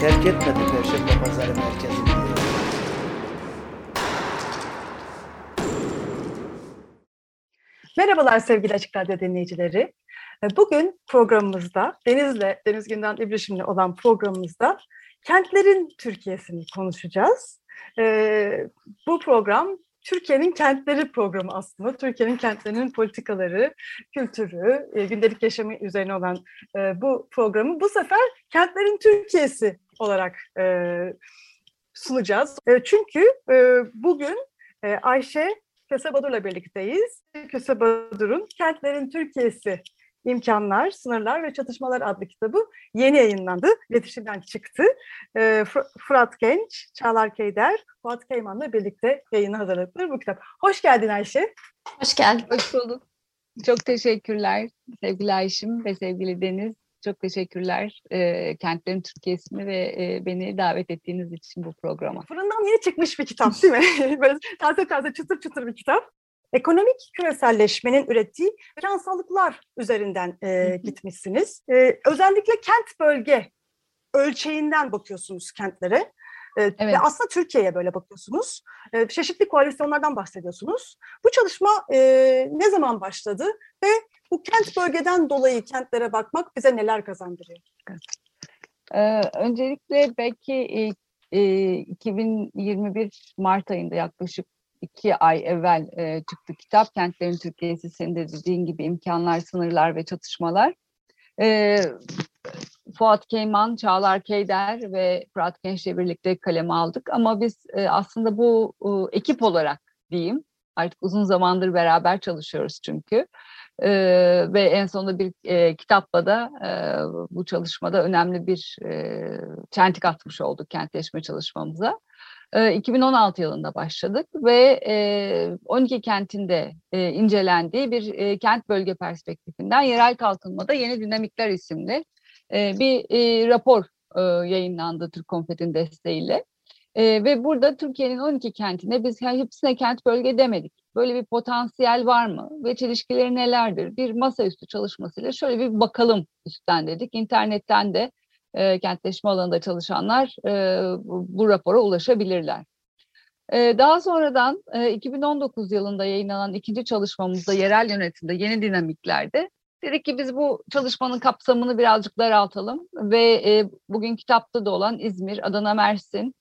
terk etmedi Perşembe Pazarı merkezini. Merhabalar sevgili Açık Radyo dinleyicileri. E, Bugün programımızda Deniz'le, Deniz Günden İbrişim'le olan programımızda kentlerin Türkiye'sini konuşacağız. E, Bu program Türkiye'nin kentleri programı aslında. Türkiye'nin kentlerinin politikaları, kültürü, e, gündelik yaşamı üzerine olan e, bu programı bu sefer kentlerin Türkiye'si olarak e, sunacağız. E, Çünkü e, bugün e, Ayşe Köse Badur'la birlikteyiz. Köse Badur'un Kentlerin Türkiye'si İmkanlar, Sınırlar ve Çatışmalar adlı kitabı yeni yayınlandı. İletişimden çıktı. Fır- Fırat Genç, Çağlar Keyder, Fuat Keyman'la birlikte yayını hazırladılar bu kitap. Hoş geldin Ayşe. Hoş geldin. Hoş bulduk. Çok teşekkürler sevgili Ayşim ve sevgili Deniz. Çok teşekkürler e, Kentlerin Türkiye'sini ve e, beni davet ettiğiniz için bu programa. Fırından yeni çıkmış bir kitap değil mi? Böyle taze taze çıtır çıtır bir kitap. Ekonomik küreselleşmenin ürettiği finansallıklar üzerinden e, gitmişsiniz. E, özellikle kent bölge ölçeğinden bakıyorsunuz kentlere. E, Ve Evet. aslında Türkiye'ye böyle bakıyorsunuz. E, çeşitli koalisyonlardan bahsediyorsunuz. Bu çalışma e, ne zaman başladı ve bu kent bölgeden dolayı kentlere bakmak bize neler kazandırıyor? Ee, öncelikle belki e, e, 2021 Mart ayında yaklaşık iki ay evvel e, çıktı kitap. Kentlerin Türkiye'si senin de dediğin gibi imkanlar, sınırlar ve çatışmalar. Fuat Keyman, Çağlar Keyder ve Fırat Genç'le birlikte kaleme aldık. Ama biz e, aslında bu e, ekip olarak diyeyim, artık uzun zamandır beraber çalışıyoruz çünkü. Ee, ve en sonunda bir e, kitapla da e, bu çalışmada önemli bir e, çentik atmış olduk kentleşme çalışmamıza. E, 2016 yılında başladık ve e, 12 kentinde e, incelendiği bir e, kent bölge perspektifinden yerel kalkınmada yeni dinamikler isimli e, bir e, rapor e, yayınlandı Türk Konfet'in desteğiyle. E, ve burada Türkiye'nin 12 kentine biz hepsine kent bölge demedik. Böyle bir potansiyel var mı ve çelişkileri nelerdir? Bir masaüstü çalışmasıyla şöyle bir bakalım üstten dedik. İnternetten de e, kentleşme alanında çalışanlar e, bu, bu rapora ulaşabilirler. E, daha sonradan e, 2019 yılında yayınlanan ikinci çalışmamızda yerel yönetimde yeni dinamiklerde dedik ki biz bu çalışmanın kapsamını birazcık daraltalım ve e, bugün kitapta da olan İzmir, Adana, Mersin,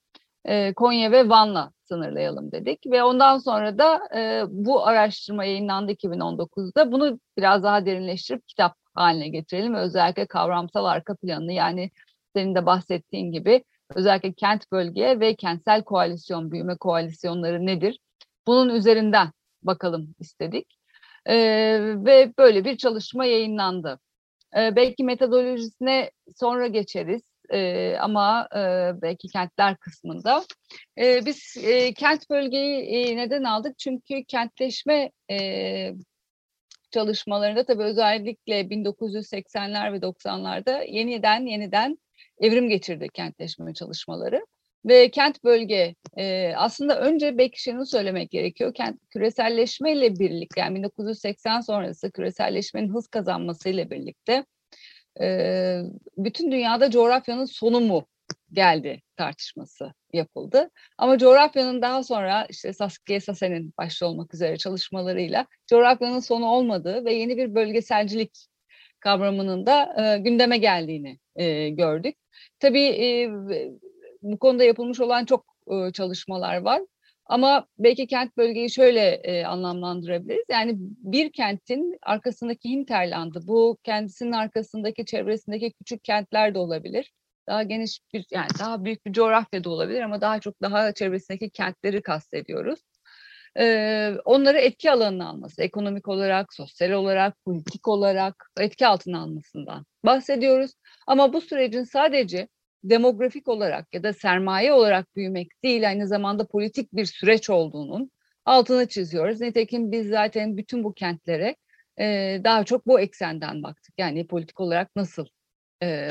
e, Konya ve Van'la sınırlayalım dedik ve ondan sonra da e, bu araştırma yayınlandı 2019'da. Bunu biraz daha derinleştirip kitap haline getirelim özellikle kavramsal arka planını yani senin de bahsettiğin gibi özellikle kent bölge ve kentsel koalisyon, büyüme koalisyonları nedir? Bunun üzerinden bakalım istedik. E, ve böyle bir çalışma yayınlandı. E, belki metodolojisine sonra geçeriz e, ama e, belki kentler kısmında. E, biz e, kent bölgeyi e, neden aldık? Çünkü kentleşme e, çalışmalarında tabii özellikle 1980'ler ve 90'larda yeniden yeniden evrim geçirdi kentleşme çalışmaları. Ve kent bölge e, aslında önce belki şunu söylemek gerekiyor. Kent küreselleşmeyle birlikte yani 1980 sonrası küreselleşmenin hız kazanmasıyla birlikte e, bütün dünyada coğrafyanın sonu mu geldi tartışması yapıldı. Ama coğrafyanın daha sonra işte Saskia Sassen'in başta olmak üzere çalışmalarıyla coğrafyanın sonu olmadığı ve yeni bir bölgeselcilik kavramının da e, gündeme geldiğini e, gördük. Tabii e, bu konuda yapılmış olan çok e, çalışmalar var. Ama belki kent bölgeyi şöyle e, anlamlandırabiliriz. Yani bir kentin arkasındaki hinterlandı. Bu kendisinin arkasındaki çevresindeki küçük kentler de olabilir. Daha geniş bir yani daha büyük bir coğrafya da olabilir ama daha çok daha çevresindeki kentleri kastediyoruz. Ee, onları etki alanına alması, ekonomik olarak, sosyal olarak, politik olarak etki altına almasından bahsediyoruz. Ama bu sürecin sadece demografik olarak ya da sermaye olarak büyümek değil aynı zamanda politik bir süreç olduğunun altını çiziyoruz. Nitekim biz zaten bütün bu kentlere e, daha çok bu eksenden baktık. Yani politik olarak nasıl e,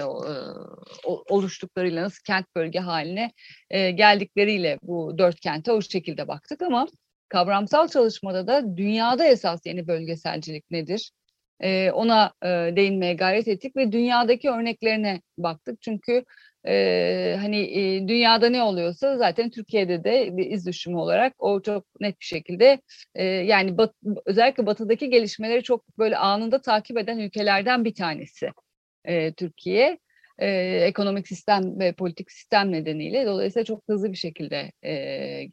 oluştuklarıyla nasıl kent bölge haline e, geldikleriyle bu dört kente o şekilde baktık ama kavramsal çalışmada da dünyada esas yeni bölgeselcilik nedir? E, ona e, değinmeye gayret ettik ve dünyadaki örneklerine baktık. Çünkü e, hani e, dünyada ne oluyorsa zaten Türkiye'de de bir iz düşümü olarak o çok net bir şekilde e, yani bat, özellikle batıdaki gelişmeleri çok böyle anında takip eden ülkelerden bir tanesi e, Türkiye e, ekonomik sistem ve politik sistem nedeniyle dolayısıyla çok hızlı bir şekilde e,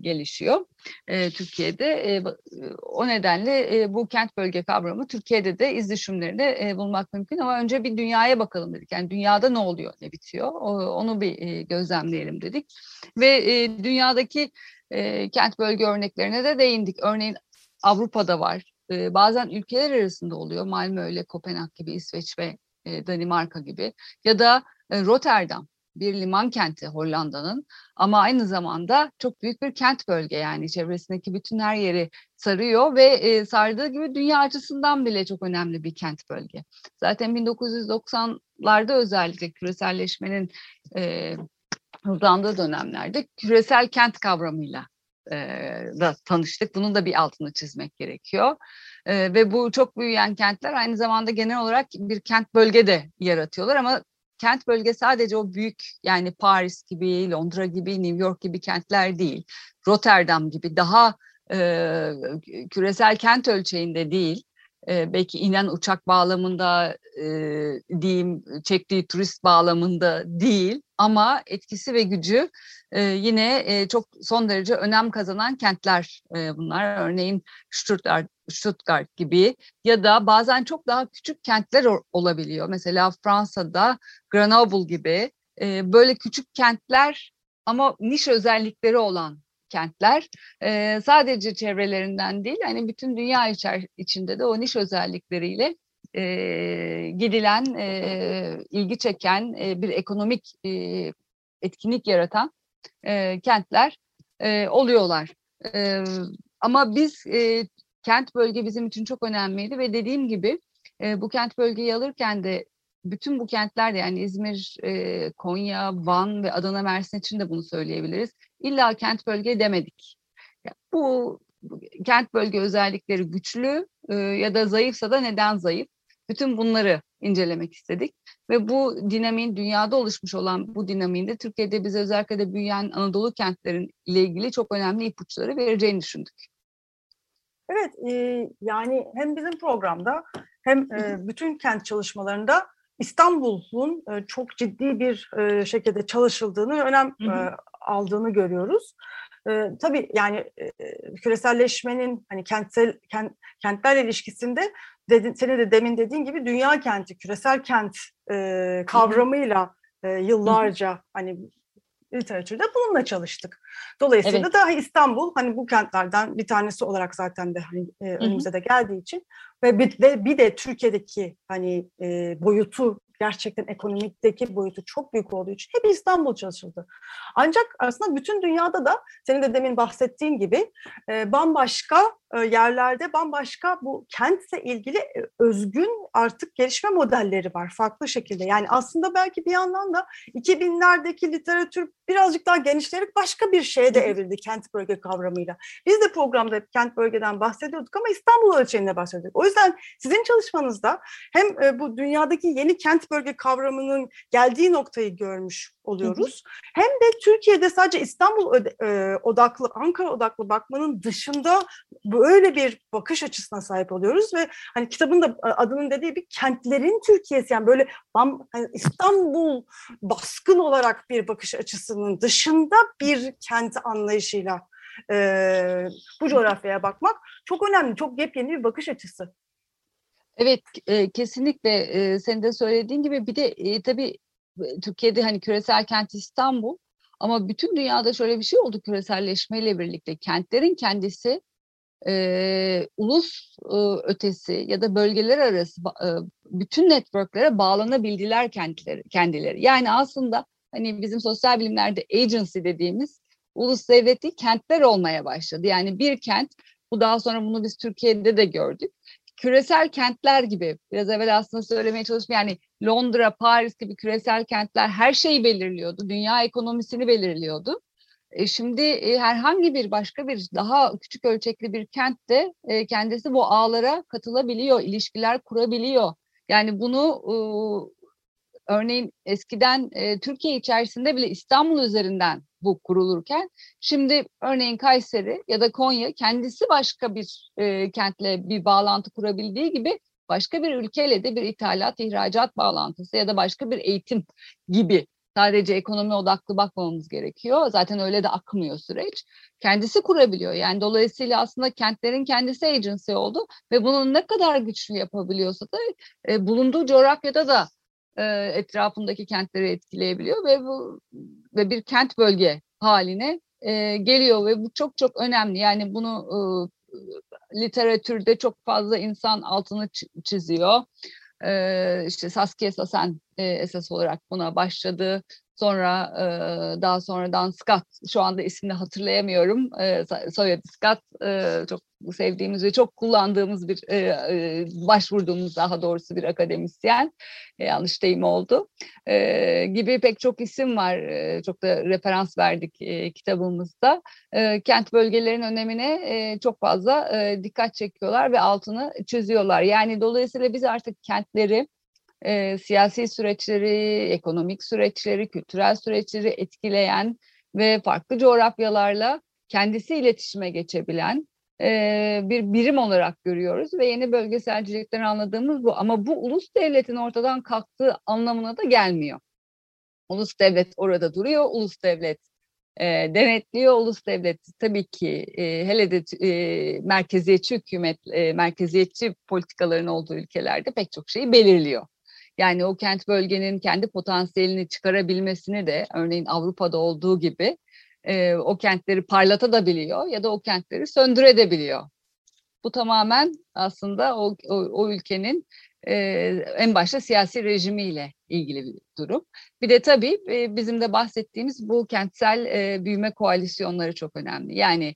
gelişiyor e, Türkiye'de. E, o nedenle e, bu kent bölge kavramı Türkiye'de de iz düşümlerinde e, bulmak mümkün ama önce bir dünyaya bakalım dedik. Yani dünyada ne oluyor, ne bitiyor o, onu bir e, gözlemleyelim dedik. Ve e, dünyadaki e, kent bölge örneklerine de değindik. Örneğin Avrupa'da var. Bazen ülkeler arasında oluyor. Malmö ile Kopenhag gibi İsveç ve e, Danimarka gibi ya da e, Rotterdam bir liman kenti Hollanda'nın ama aynı zamanda çok büyük bir kent bölge yani çevresindeki bütün her yeri sarıyor ve e, sardığı gibi dünya açısından bile çok önemli bir kent bölge. Zaten 1990'larda özellikle küreselleşmenin hızlandığı dönemlerde küresel kent kavramıyla da tanıştık. Bunun da bir altını çizmek gerekiyor. E, ve bu çok büyüyen kentler aynı zamanda genel olarak bir kent bölge de yaratıyorlar ama kent bölge sadece o büyük yani Paris gibi, Londra gibi, New York gibi kentler değil. Rotterdam gibi daha e, küresel kent ölçeğinde değil. E, belki inen uçak bağlamında e, diyeyim, çektiği turist bağlamında değil ama etkisi ve gücü e, yine e, çok son derece önem kazanan kentler e, bunlar. Örneğin Stuttgart, Stuttgart gibi ya da bazen çok daha küçük kentler olabiliyor. Mesela Fransa'da Grenoble gibi e, böyle küçük kentler ama niş özellikleri olan kentler e, sadece çevrelerinden değil hani bütün dünya içer, içinde de o niş özellikleriyle e, gidilen, e, ilgi çeken e, bir ekonomik e, etkinlik yaratan e, kentler e, oluyorlar. E, ama biz e, kent bölge bizim için çok önemliydi ve dediğim gibi e, bu kent bölgeyi alırken de bütün bu kentlerde yani İzmir, e, Konya, Van ve Adana, Mersin için de bunu söyleyebiliriz. İlla kent bölge demedik. Bu, bu kent bölge özellikleri güçlü e, ya da zayıfsa da neden zayıf? Bütün bunları incelemek istedik ve bu dinamiğin dünyada oluşmuş olan bu dinamiğin de Türkiye'de bize özellikle de büyüyen Anadolu kentlerin ile ilgili çok önemli ipuçları vereceğini düşündük. Evet, e, yani hem bizim programda hem e, bütün kent çalışmalarında İstanbul'un e, çok ciddi bir e, şekilde çalışıldığını, önem e, aldığını görüyoruz. E, tabii yani e, küreselleşmenin hani kentsel kent, kentlerle ilişkisinde dedin, senin de demin dediğin gibi dünya kenti, küresel kent e, kavramıyla e, yıllarca hani literatürde bununla çalıştık. Dolayısıyla evet. daha İstanbul hani bu kentlerden bir tanesi olarak zaten de hani e, önümüze de geldiği için ve bir, ve bir de Türkiye'deki hani e, boyutu gerçekten ekonomikteki boyutu çok büyük olduğu için hep İstanbul çalışıldı. Ancak aslında bütün dünyada da senin de demin bahsettiğin gibi e, bambaşka yerlerde bambaşka bu kentle ilgili özgün artık gelişme modelleri var farklı şekilde. Yani aslında belki bir yandan da 2000'lerdeki literatür birazcık daha genişleyerek başka bir şeye de evrildi kent bölge kavramıyla. Biz de programda hep kent bölgeden bahsediyorduk ama İstanbul ölçeğinde bahsediyorduk. O yüzden sizin çalışmanızda hem bu dünyadaki yeni kent bölge kavramının geldiği noktayı görmüş oluyoruz. Hem de Türkiye'de sadece İstanbul odaklı, Ankara odaklı bakmanın dışında böyle bir bakış açısına sahip oluyoruz ve hani kitabın da adının dediği bir kentlerin Türkiye'si yani böyle hani İstanbul baskın olarak bir bakış açısının dışında bir kent anlayışıyla e, bu coğrafyaya bakmak çok önemli, çok yepyeni bir bakış açısı. Evet, e, kesinlikle e, senin de söylediğin gibi bir de e, tabii Türkiye'de hani küresel kent İstanbul ama bütün dünyada şöyle bir şey oldu küreselleşmeyle birlikte kentlerin kendisi e, ulus e, ötesi ya da bölgeler arası e, bütün networklere bağlanabildiler kendileri, kendileri. Yani aslında hani bizim sosyal bilimlerde agency dediğimiz ulus devleti kentler olmaya başladı. Yani bir kent bu daha sonra bunu biz Türkiye'de de gördük. Küresel kentler gibi biraz evvel aslında söylemeye çalıştım yani Londra, Paris gibi küresel kentler her şeyi belirliyordu. Dünya ekonomisini belirliyordu. E şimdi e, herhangi bir başka bir daha küçük ölçekli bir kentte e, kendisi bu ağlara katılabiliyor, ilişkiler kurabiliyor. Yani bunu örneğin eskiden e, Türkiye içerisinde bile İstanbul üzerinden bu kurulurken şimdi örneğin Kayseri ya da Konya kendisi başka bir e, kentle bir bağlantı kurabildiği gibi başka bir ülkeyle de bir ithalat, ihracat bağlantısı ya da başka bir eğitim gibi sadece ekonomi odaklı bakmamamız gerekiyor. Zaten öyle de akmıyor süreç. Kendisi kurabiliyor. Yani dolayısıyla aslında kentlerin kendisi agency oldu ve bunu ne kadar güçlü yapabiliyorsa da e, bulunduğu coğrafyada da etrafındaki kentleri etkileyebiliyor ve bu ve bir kent bölge haline e, geliyor ve bu çok çok önemli. Yani bunu e, literatürde çok fazla insan altını çiziyor. E, işte Saskia Sassen e, esas olarak buna başladı. Sonra e, daha sonradan Scott, şu anda ismini hatırlayamıyorum. E, soyadı Scott, e, çok sevdiğimiz ve çok kullandığımız bir, e, e, başvurduğumuz daha doğrusu bir akademisyen. E, yanlış deyim oldu. E, gibi pek çok isim var. E, çok da referans verdik e, kitabımızda. E, kent bölgelerinin önemine e, çok fazla e, dikkat çekiyorlar ve altını çiziyorlar. Yani dolayısıyla biz artık kentleri e, siyasi süreçleri, ekonomik süreçleri, kültürel süreçleri etkileyen ve farklı coğrafyalarla kendisi iletişime geçebilen e, bir birim olarak görüyoruz ve yeni bölgeselcilikten anladığımız bu. Ama bu ulus devletin ortadan kalktığı anlamına da gelmiyor. Ulus devlet orada duruyor, ulus devlet denetliyor. Ulus devlet tabii ki e, hele de e, merkeziyetçi hükümet, e, merkeziyetçi politikaların olduğu ülkelerde pek çok şeyi belirliyor. Yani o kent bölgenin kendi potansiyelini çıkarabilmesini de örneğin Avrupa'da olduğu gibi e, o kentleri parlatabiliyor ya da o kentleri söndürebiliyor. Bu tamamen aslında o, o, o ülkenin e, en başta siyasi rejimiyle ilgili bir durum. Bir de tabii e, bizim de bahsettiğimiz bu kentsel e, büyüme koalisyonları çok önemli. Yani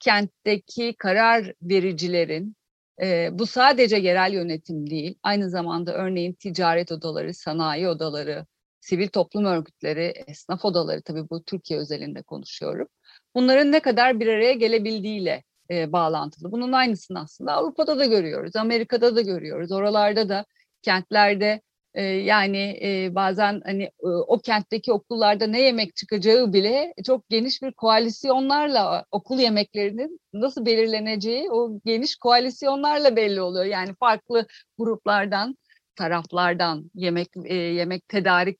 kentteki karar vericilerin e, bu sadece yerel yönetim değil, aynı zamanda örneğin ticaret odaları, sanayi odaları, sivil toplum örgütleri, esnaf odaları, tabii bu Türkiye özelinde konuşuyorum. Bunların ne kadar bir araya gelebildiğiyle e, bağlantılı. Bunun aynısını aslında Avrupa'da da görüyoruz, Amerika'da da görüyoruz. Oralarda da kentlerde yani bazen hani o kentteki okullarda ne yemek çıkacağı bile çok geniş bir koalisyonlarla okul yemeklerinin nasıl belirleneceği o geniş koalisyonlarla belli oluyor. Yani farklı gruplardan, taraflardan, yemek yemek tedarik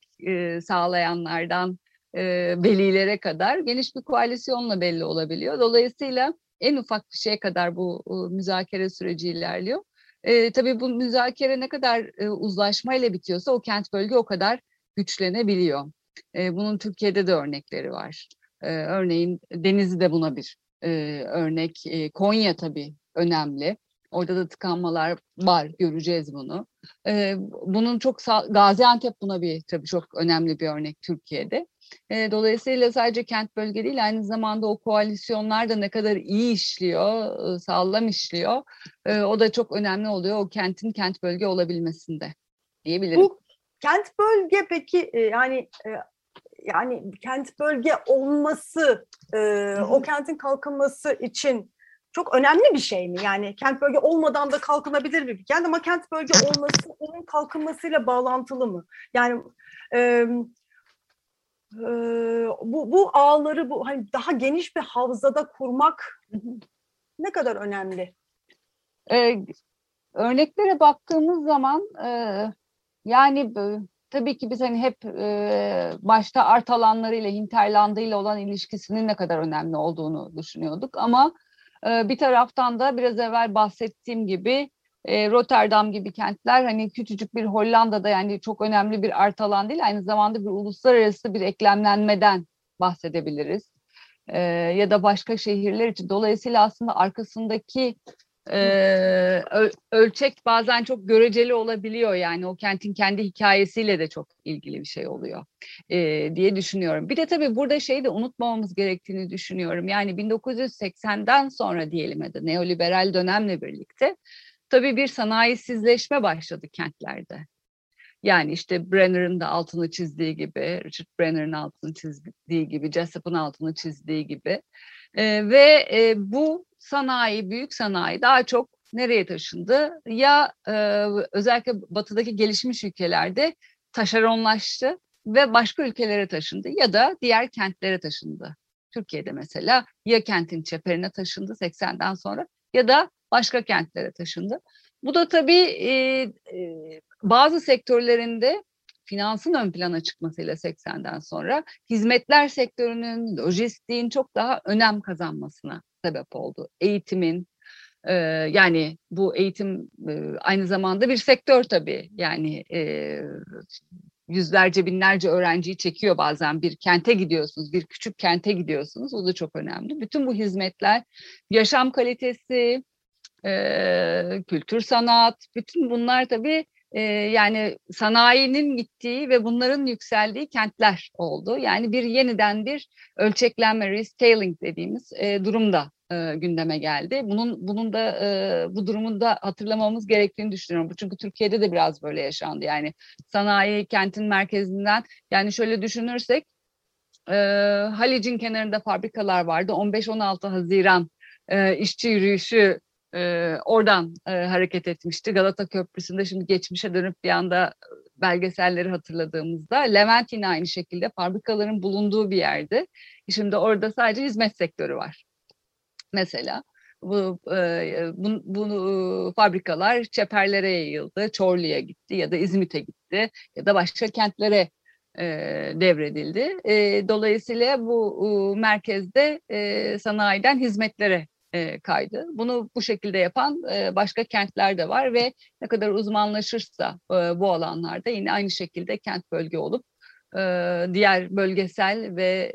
sağlayanlardan e, velilere kadar geniş bir koalisyonla belli olabiliyor. Dolayısıyla en ufak bir şeye kadar bu e, müzakere süreci ilerliyor. E, tabii bu müzakere ne kadar e, uzlaşmayla bitiyorsa o kent bölge o kadar güçlenebiliyor. E, bunun Türkiye'de de örnekleri var. E, örneğin Denizli'de buna bir e, örnek. E, Konya tabii önemli. Orada da tıkanmalar var, göreceğiz bunu. Ee, bunun çok Gaziantep buna bir tabii çok önemli bir örnek Türkiye'de. E, dolayısıyla sadece kent bölge değil aynı zamanda o koalisyonlar da ne kadar iyi işliyor, sağlam işliyor. E, o da çok önemli oluyor o kentin kent bölge olabilmesinde diyebilirim. Bu kent bölge peki e, yani e, yani kent bölge olması, e, o kentin kalkınması için çok önemli bir şey mi? Yani kent bölge olmadan da kalkınabilir bir kent ama kent bölge olması onun kalkınmasıyla bağlantılı mı? Yani e, e, bu, bu ağları bu hani daha geniş bir havzada kurmak ne kadar önemli? Ee, örneklere baktığımız zaman e, yani tabii ki biz hani hep e, başta art alanlarıyla hinterlandıyla olan ilişkisinin ne kadar önemli olduğunu düşünüyorduk ama ee, bir taraftan da biraz evvel bahsettiğim gibi e, Rotterdam gibi kentler hani küçücük bir Hollanda'da yani çok önemli bir art alan değil aynı zamanda bir uluslararası bir eklemlenmeden bahsedebiliriz. Ee, ya da başka şehirler için. Dolayısıyla aslında arkasındaki ö- ölçek bazen çok göreceli olabiliyor yani o kentin kendi hikayesiyle de çok ilgili bir şey oluyor ee, diye düşünüyorum. Bir de tabii burada şeyi de unutmamamız gerektiğini düşünüyorum. Yani 1980'den sonra diyelim ya da neoliberal dönemle birlikte tabii bir sanayisizleşme başladı kentlerde. Yani işte Brenner'ın da altını çizdiği gibi, Richard Brenner'ın altını çizdiği gibi, Jessup'ın altını çizdiği gibi. Ee, ve e, bu sanayi, büyük sanayi daha çok nereye taşındı? Ya e, özellikle batıdaki gelişmiş ülkelerde taşeronlaştı ve başka ülkelere taşındı ya da diğer kentlere taşındı. Türkiye'de mesela ya kentin çeperine taşındı 80'den sonra ya da başka kentlere taşındı. Bu da tabii bazı sektörlerinde finansın ön plana çıkmasıyla 80'den sonra hizmetler sektörünün, lojistiğin çok daha önem kazanmasına sebep oldu. Eğitimin, yani bu eğitim aynı zamanda bir sektör tabii. Yani yüzlerce binlerce öğrenciyi çekiyor bazen bir kente gidiyorsunuz, bir küçük kente gidiyorsunuz. O da çok önemli. Bütün bu hizmetler, yaşam kalitesi, e, kültür sanat, bütün bunlar tabii e, yani sanayinin gittiği ve bunların yükseldiği kentler oldu. Yani bir yeniden bir ölçeklenme, rescaling dediğimiz e, durumda e, gündeme geldi. Bunun bunun da e, bu durumun da hatırlamamız gerektiğini düşünüyorum. Çünkü Türkiye'de de biraz böyle yaşandı. Yani sanayi kentin merkezinden yani şöyle düşünürsek e, Halic'in kenarında fabrikalar vardı. 15-16 Haziran e, işçi yürüyüşü e, oradan e, hareket etmişti. Galata Köprüsü'nde şimdi geçmişe dönüp bir anda belgeselleri hatırladığımızda Levent yine aynı şekilde fabrikaların bulunduğu bir yerdi. Şimdi orada sadece hizmet sektörü var. Mesela bu, e, bu, bu fabrikalar çeperlere yayıldı, Çorlu'ya gitti ya da İzmit'e gitti ya da başka kentlere e, devredildi. E, dolayısıyla bu e, merkezde e, sanayiden hizmetlere e, kaydı. Bunu bu şekilde yapan e, başka kentler de var ve ne kadar uzmanlaşırsa e, bu alanlarda yine aynı şekilde kent bölge olup diğer bölgesel ve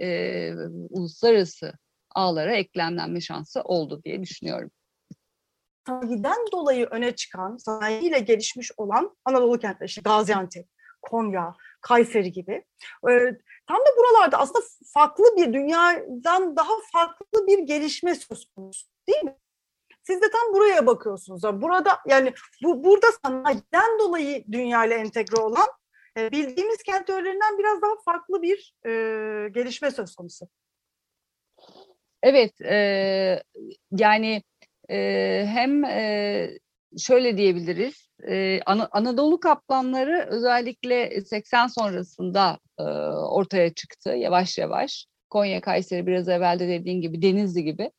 uluslararası ağlara eklemlenme şansı oldu diye düşünüyorum. Sanayiden dolayı öne çıkan, sanayiyle gelişmiş olan Anadolu kentleri, işte Gaziantep, Konya, Kayseri gibi. Tam da buralarda aslında farklı bir dünyadan daha farklı bir gelişme söz konusu değil mi? Siz de tam buraya bakıyorsunuz. Burada yani bu burada sanayiden dolayı dünyayla entegre olan e, bildiğimiz kent teorilerinden biraz daha farklı bir e, gelişme söz konusu. Evet, e, yani e, hem e, şöyle diyebiliriz, e, An Anadolu kaplanları özellikle 80 sonrasında e, ortaya çıktı yavaş yavaş. Konya, Kayseri biraz evvelde dediğin gibi Denizli gibi.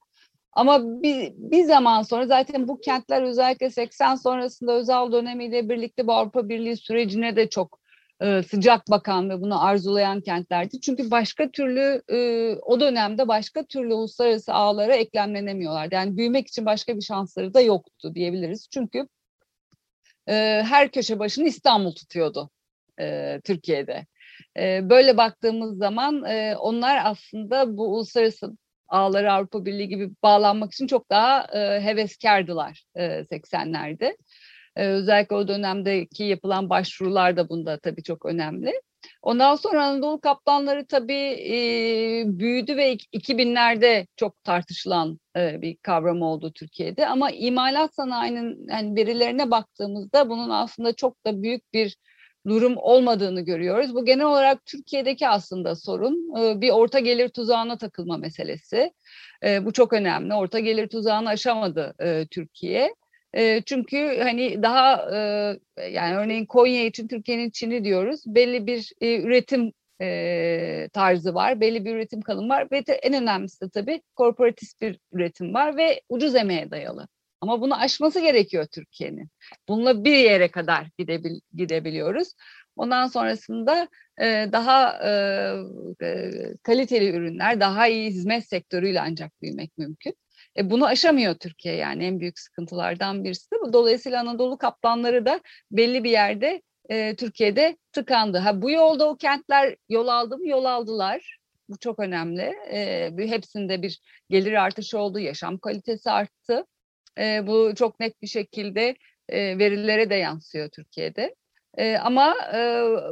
Ama bir, bir zaman sonra zaten bu kentler özellikle 80 sonrasında özel dönemiyle birlikte bu Avrupa Birliği sürecine de çok e, sıcak bakan ve bunu arzulayan kentlerdi. Çünkü başka türlü e, o dönemde başka türlü uluslararası ağlara eklemlenemiyorlardı. Yani büyümek için başka bir şansları da yoktu diyebiliriz. Çünkü e, her köşe başını İstanbul tutuyordu Türkiye'de. Böyle baktığımız zaman onlar aslında bu uluslararası ağları Avrupa Birliği gibi bağlanmak için çok daha heveskardılar e, 80'lerde. E, özellikle o dönemdeki yapılan başvurular da bunda tabii çok önemli. Ondan sonra Anadolu kaplanları tabii e, büyüdü ve 2000'lerde çok tartışılan e, bir kavram oldu Türkiye'de. Ama imalat sanayinin yani verilerine baktığımızda bunun aslında çok da büyük bir durum olmadığını görüyoruz. Bu genel olarak Türkiye'deki aslında sorun e, bir orta gelir tuzağına takılma meselesi. E, bu çok önemli. Orta gelir tuzağını aşamadı e, Türkiye. Çünkü hani daha yani örneğin Konya için Türkiye'nin Çin'i diyoruz. Belli bir üretim tarzı var, belli bir üretim kalım var ve en önemlisi de tabii korporatist bir üretim var ve ucuz emeğe dayalı. Ama bunu aşması gerekiyor Türkiye'nin. Bununla bir yere kadar gidebil, gidebiliyoruz. Ondan sonrasında daha kaliteli ürünler, daha iyi hizmet sektörüyle ancak büyümek mümkün. E, bunu aşamıyor Türkiye yani en büyük sıkıntılardan birisi. Dolayısıyla Anadolu kaplanları da belli bir yerde e, Türkiye'de tıkandı. Ha bu yolda o kentler yol aldı mı? Yol aldılar. Bu çok önemli. E, hepsinde bir gelir artışı oldu, yaşam kalitesi arttı. E, bu çok net bir şekilde e, verilere de yansıyor Türkiye'de. E, ama e,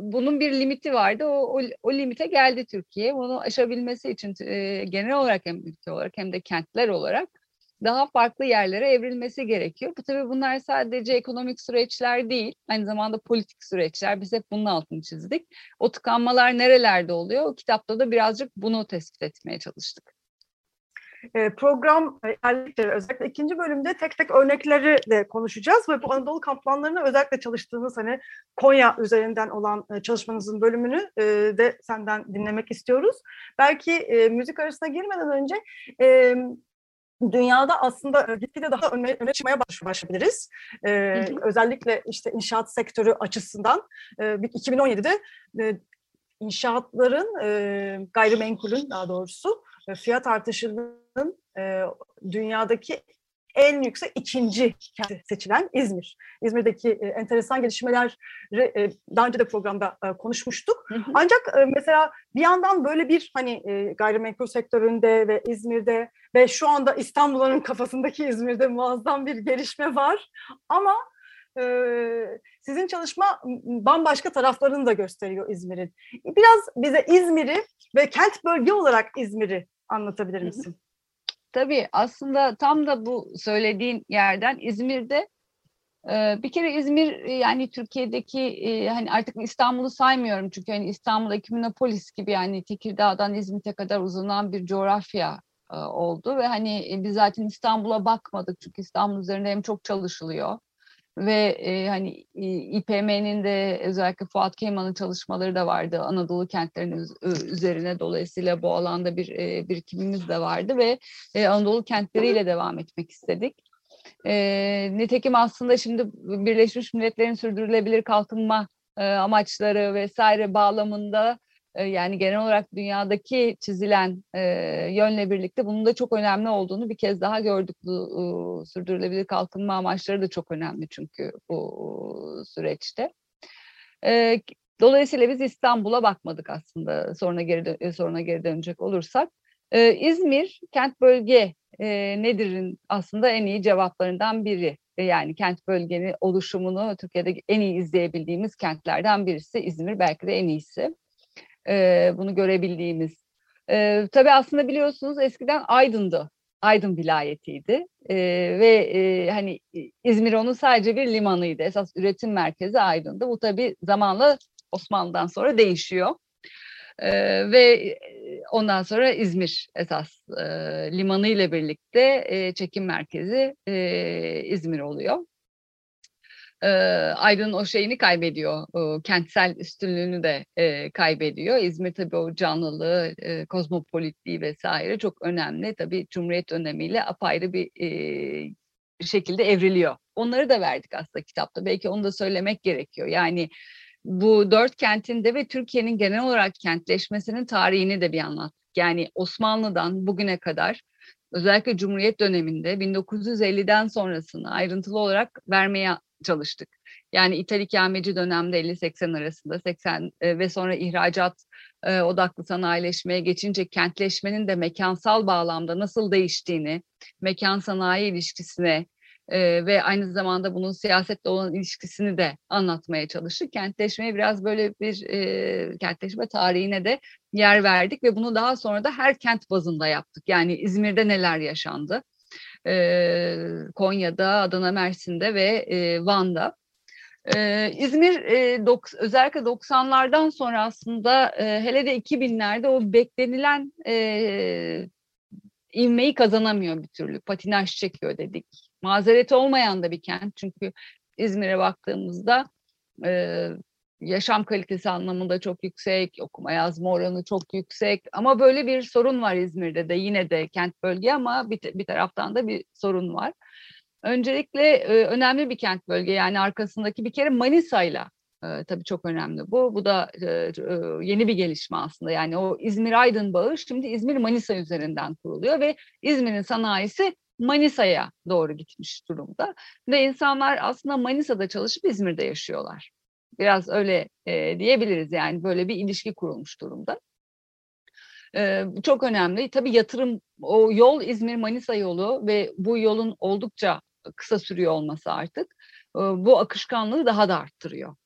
bunun bir limiti vardı. O, o, o limite geldi Türkiye. Bunu aşabilmesi için e, genel olarak hem ülke olarak hem de kentler olarak daha farklı yerlere evrilmesi gerekiyor. Bu tabii bunlar sadece ekonomik süreçler değil, aynı zamanda politik süreçler. Biz hep bunun altını çizdik. O tıkanmalar nerelerde oluyor? O kitapta da birazcık bunu tespit etmeye çalıştık. E, program ilerledikçe özellikle ikinci bölümde tek tek örnekleri de konuşacağız ve bu Anadolu kamplanlarına özellikle çalıştığınız hani Konya üzerinden olan e, çalışmanızın bölümünü e, de senden dinlemek istiyoruz. Belki e, müzik arasına girmeden önce e, dünyada aslında gitgide daha öne, öne çıkmaya baş, başlayabiliriz. Ee, hı hı. Özellikle işte inşaat sektörü açısından e, 2017'de e, inşaatların e, gayrimenkulün daha doğrusu e, fiyat artışının e, dünyadaki en yüksek ikinci kenti seçilen İzmir. İzmir'deki e, enteresan gelişmeleri e, daha önce de programda e, konuşmuştuk. Hı hı. Ancak e, mesela bir yandan böyle bir hani e, gayrimenkul sektöründe ve İzmir'de ve şu anda İstanbul'un kafasındaki İzmir'de muazzam bir gelişme var. Ama e, sizin çalışma bambaşka taraflarını da gösteriyor İzmir'in. Biraz bize İzmir'i ve kent bölge olarak İzmir'i anlatabilir misin? Tabii aslında tam da bu söylediğin yerden İzmir'de bir kere İzmir yani Türkiye'deki hani artık İstanbul'u saymıyorum çünkü hani İstanbul Ekiminopolis gibi yani Tekirdağ'dan İzmit'e kadar uzanan bir coğrafya oldu ve hani biz zaten İstanbul'a bakmadık çünkü İstanbul üzerinde hem çok çalışılıyor ve e, hani İPM'nin de özellikle Fuat Keyman'ın çalışmaları da vardı Anadolu kentlerinin üzerine dolayısıyla bu alanda bir e, birikimimiz de vardı ve e, Anadolu kentleriyle devam etmek istedik. E, nitekim aslında şimdi Birleşmiş Milletler'in sürdürülebilir kalkınma e, amaçları vesaire bağlamında yani genel olarak dünyadaki çizilen e, yönle birlikte bunun da çok önemli olduğunu bir kez daha gördük. Bu e, sürdürülebilir kalkınma amaçları da çok önemli çünkü bu süreçte. E, dolayısıyla biz İstanbul'a bakmadık aslında sonra geri sonra geri dönecek olursak. E, İzmir kent bölge e, nedir'in aslında en iyi cevaplarından biri. Yani kent bölgenin oluşumunu Türkiye'de en iyi izleyebildiğimiz kentlerden birisi İzmir belki de en iyisi e, bunu görebildiğimiz. E, tabii aslında biliyorsunuz eskiden Aydın'dı. Aydın vilayetiydi e, ve e, hani İzmir onun sadece bir limanıydı. Esas üretim merkezi Aydın'dı. Bu tabii zamanla Osmanlı'dan sonra değişiyor. E, ve ondan sonra İzmir esas e, limanı ile birlikte e, çekim merkezi e, İzmir oluyor e, Aydın o şeyini kaybediyor. O, kentsel üstünlüğünü de e, kaybediyor. İzmir tabii o canlılığı, e, kozmopolitliği vesaire çok önemli. Tabii Cumhuriyet dönemiyle apayrı bir e, şekilde evriliyor. Onları da verdik aslında kitapta. Belki onu da söylemek gerekiyor. Yani bu dört kentinde ve Türkiye'nin genel olarak kentleşmesinin tarihini de bir anlattık. Yani Osmanlı'dan bugüne kadar özellikle Cumhuriyet döneminde 1950'den sonrasını ayrıntılı olarak vermeye çalıştık. Yani ithal ikameci dönemde 50-80 arasında 80 e, ve sonra ihracat e, odaklı sanayileşmeye geçince kentleşmenin de mekansal bağlamda nasıl değiştiğini, mekan sanayi ilişkisine e, ve aynı zamanda bunun siyasetle olan ilişkisini de anlatmaya çalıştık. Kentleşmeye biraz böyle bir e, kentleşme tarihine de yer verdik ve bunu daha sonra da her kent bazında yaptık. Yani İzmir'de neler yaşandı? E, Konya'da, Adana, Mersin'de ve e, Van'da. Ee, İzmir e, dok, özellikle 90'lardan sonra aslında e, hele de 2000'lerde o beklenilen e, ivmeyi kazanamıyor bir türlü. Patinaj çekiyor dedik. Mazereti olmayan da bir kent çünkü İzmir'e baktığımızda e, yaşam kalitesi anlamında çok yüksek, okuma yazma oranı çok yüksek. Ama böyle bir sorun var İzmir'de de yine de kent bölge ama bir, bir taraftan da bir sorun var. Öncelikle e, önemli bir kent bölge yani arkasındaki bir kere Manisa'yla e, tabii çok önemli bu. Bu da e, e, yeni bir gelişme aslında. Yani o İzmir-Aydın bağı şimdi İzmir-Manisa üzerinden kuruluyor ve İzmir'in sanayisi Manisa'ya doğru gitmiş durumda. Ve insanlar aslında Manisa'da çalışıp İzmir'de yaşıyorlar. Biraz öyle e, diyebiliriz yani böyle bir ilişki kurulmuş durumda. E, çok önemli. Tabii yatırım, o yol İzmir-Manisa yolu ve bu yolun oldukça kısa sürüyor olması artık e, bu akışkanlığı daha da arttırıyor.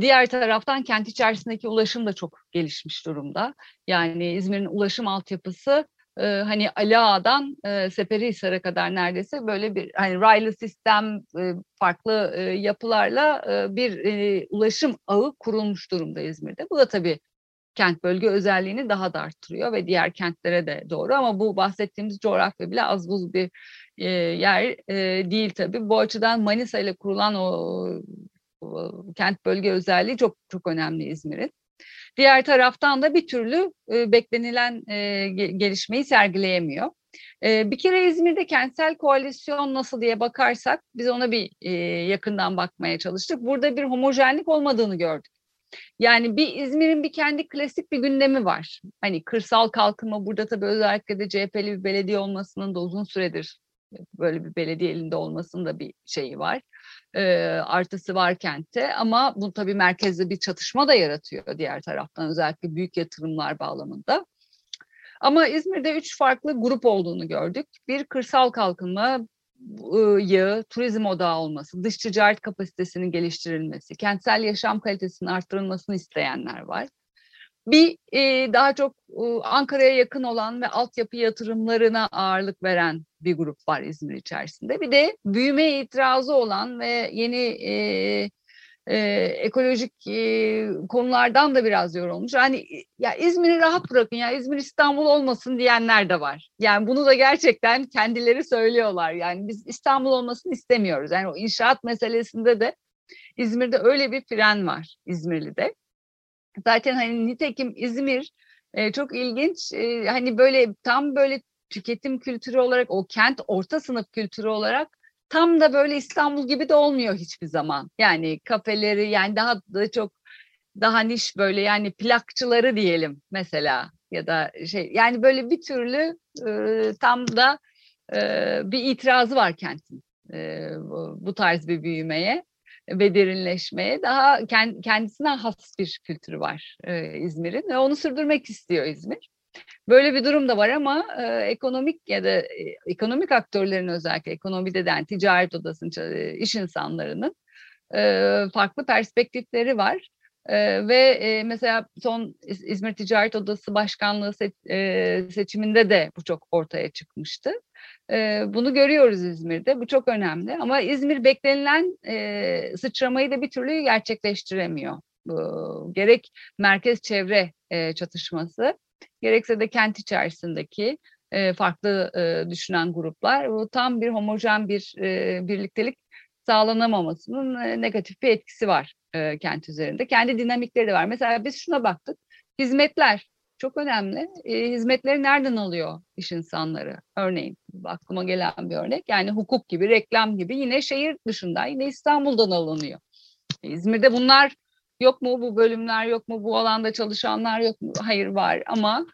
Diğer taraftan kent içerisindeki ulaşım da çok gelişmiş durumda. Yani İzmir'in ulaşım altyapısı e, hani Ali Ağa'dan e, Seferihisar'a kadar neredeyse böyle bir hani raylı sistem e, farklı e, yapılarla e, bir e, ulaşım ağı kurulmuş durumda İzmir'de. Bu da tabii kent bölge özelliğini daha da arttırıyor ve diğer kentlere de doğru ama bu bahsettiğimiz coğrafya bile az buz bir e, yer e, değil tabii. Bu açıdan Manisa ile kurulan o, o kent bölge özelliği çok çok önemli İzmir'in. Diğer taraftan da bir türlü e, beklenilen e, gelişmeyi sergileyemiyor. E, bir kere İzmir'de kentsel koalisyon nasıl diye bakarsak biz ona bir e, yakından bakmaya çalıştık. Burada bir homojenlik olmadığını gördük. Yani bir İzmir'in bir kendi klasik bir gündemi var. Hani kırsal kalkınma burada tabii özellikle de CHP'li bir belediye olmasının da uzun süredir böyle bir belediye elinde olmasının da bir şeyi var. E, artısı var kentte ama bu tabii merkezde bir çatışma da yaratıyor diğer taraftan özellikle büyük yatırımlar bağlamında. Ama İzmir'de üç farklı grup olduğunu gördük. Bir kırsal kalkınma, yı, turizm odağı olması, dış ticaret kapasitesinin geliştirilmesi, kentsel yaşam kalitesinin arttırılmasını isteyenler var. Bir daha çok Ankara'ya yakın olan ve altyapı yatırımlarına ağırlık veren bir grup var İzmir içerisinde. Bir de büyüme itirazı olan ve yeni e, e, ekolojik e, konulardan da biraz yorulmuş. Yani ya İzmir'i rahat bırakın ya İzmir İstanbul olmasın diyenler de var. Yani bunu da gerçekten kendileri söylüyorlar. Yani biz İstanbul olmasını istemiyoruz. Yani o inşaat meselesinde de İzmir'de öyle bir fren var İzmirli'de. Zaten hani nitekim İzmir e, çok ilginç. E, hani böyle tam böyle tüketim kültürü olarak o kent orta sınıf kültürü olarak tam da böyle İstanbul gibi de olmuyor hiçbir zaman. Yani kafeleri yani daha da çok daha niş böyle yani plakçıları diyelim mesela ya da şey yani böyle bir türlü e, tam da e, bir itirazı var kentin e, bu, bu tarz bir büyümeye ve derinleşmeye daha kendisine has bir kültürü var e, İzmir'in ve onu sürdürmek istiyor İzmir. Böyle bir durum da var ama e, ekonomik ya da e, ekonomik aktörlerin özellikle ekonomide de yani ticaret odasının e, iş insanlarının e, farklı perspektifleri var. Ee, ve e, mesela son İzmir Ticaret Odası Başkanlığı se e, seçiminde de bu çok ortaya çıkmıştı. E, bunu görüyoruz İzmir'de. Bu çok önemli. Ama İzmir beklenilen e, sıçramayı da bir türlü gerçekleştiremiyor. Bu, gerek merkez çevre e, çatışması, gerekse de kent içerisindeki e, farklı e, düşünen gruplar. Bu tam bir homojen bir e, birliktelik sağlanamamasının e, negatif bir etkisi var e, kent üzerinde. Kendi dinamikleri de var. Mesela biz şuna baktık. Hizmetler çok önemli. E, hizmetleri nereden alıyor iş insanları? Örneğin aklıma gelen bir örnek. Yani hukuk gibi, reklam gibi yine şehir dışında, yine İstanbul'dan alınıyor. E, İzmir'de bunlar yok mu? Bu bölümler yok mu? Bu alanda çalışanlar yok mu? Hayır var ama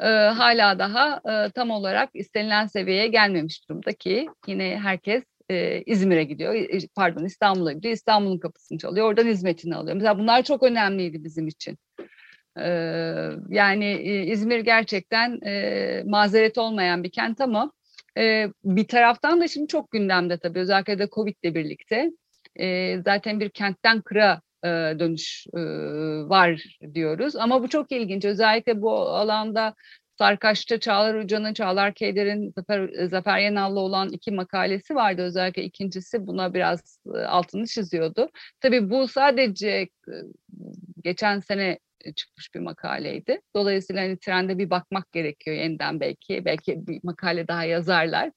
e, hala daha e, tam olarak istenilen seviyeye gelmemiş durumda ki yine herkes e, İzmir'e gidiyor, pardon İstanbul'a gidiyor, İstanbul'un kapısını çalıyor, oradan hizmetini alıyor. Mesela bunlar çok önemliydi bizim için. E, yani e, İzmir gerçekten e, mazeret olmayan bir kent ama e, bir taraftan da şimdi çok gündemde tabii özellikle de Covid ile birlikte. E, zaten bir kentten kıra e, dönüş e, var diyoruz. Ama bu çok ilginç. Özellikle bu alanda Sarkaç'ta Çağlar Hoca'nın, Çağlar Keyder'in Zafer, Zafer Yenal'la olan iki makalesi vardı. Özellikle ikincisi buna biraz e, altını çiziyordu. Tabii bu sadece e, geçen sene çıkmış bir makaleydi. Dolayısıyla hani trende bir bakmak gerekiyor yeniden belki. Belki bir makale daha yazarlar.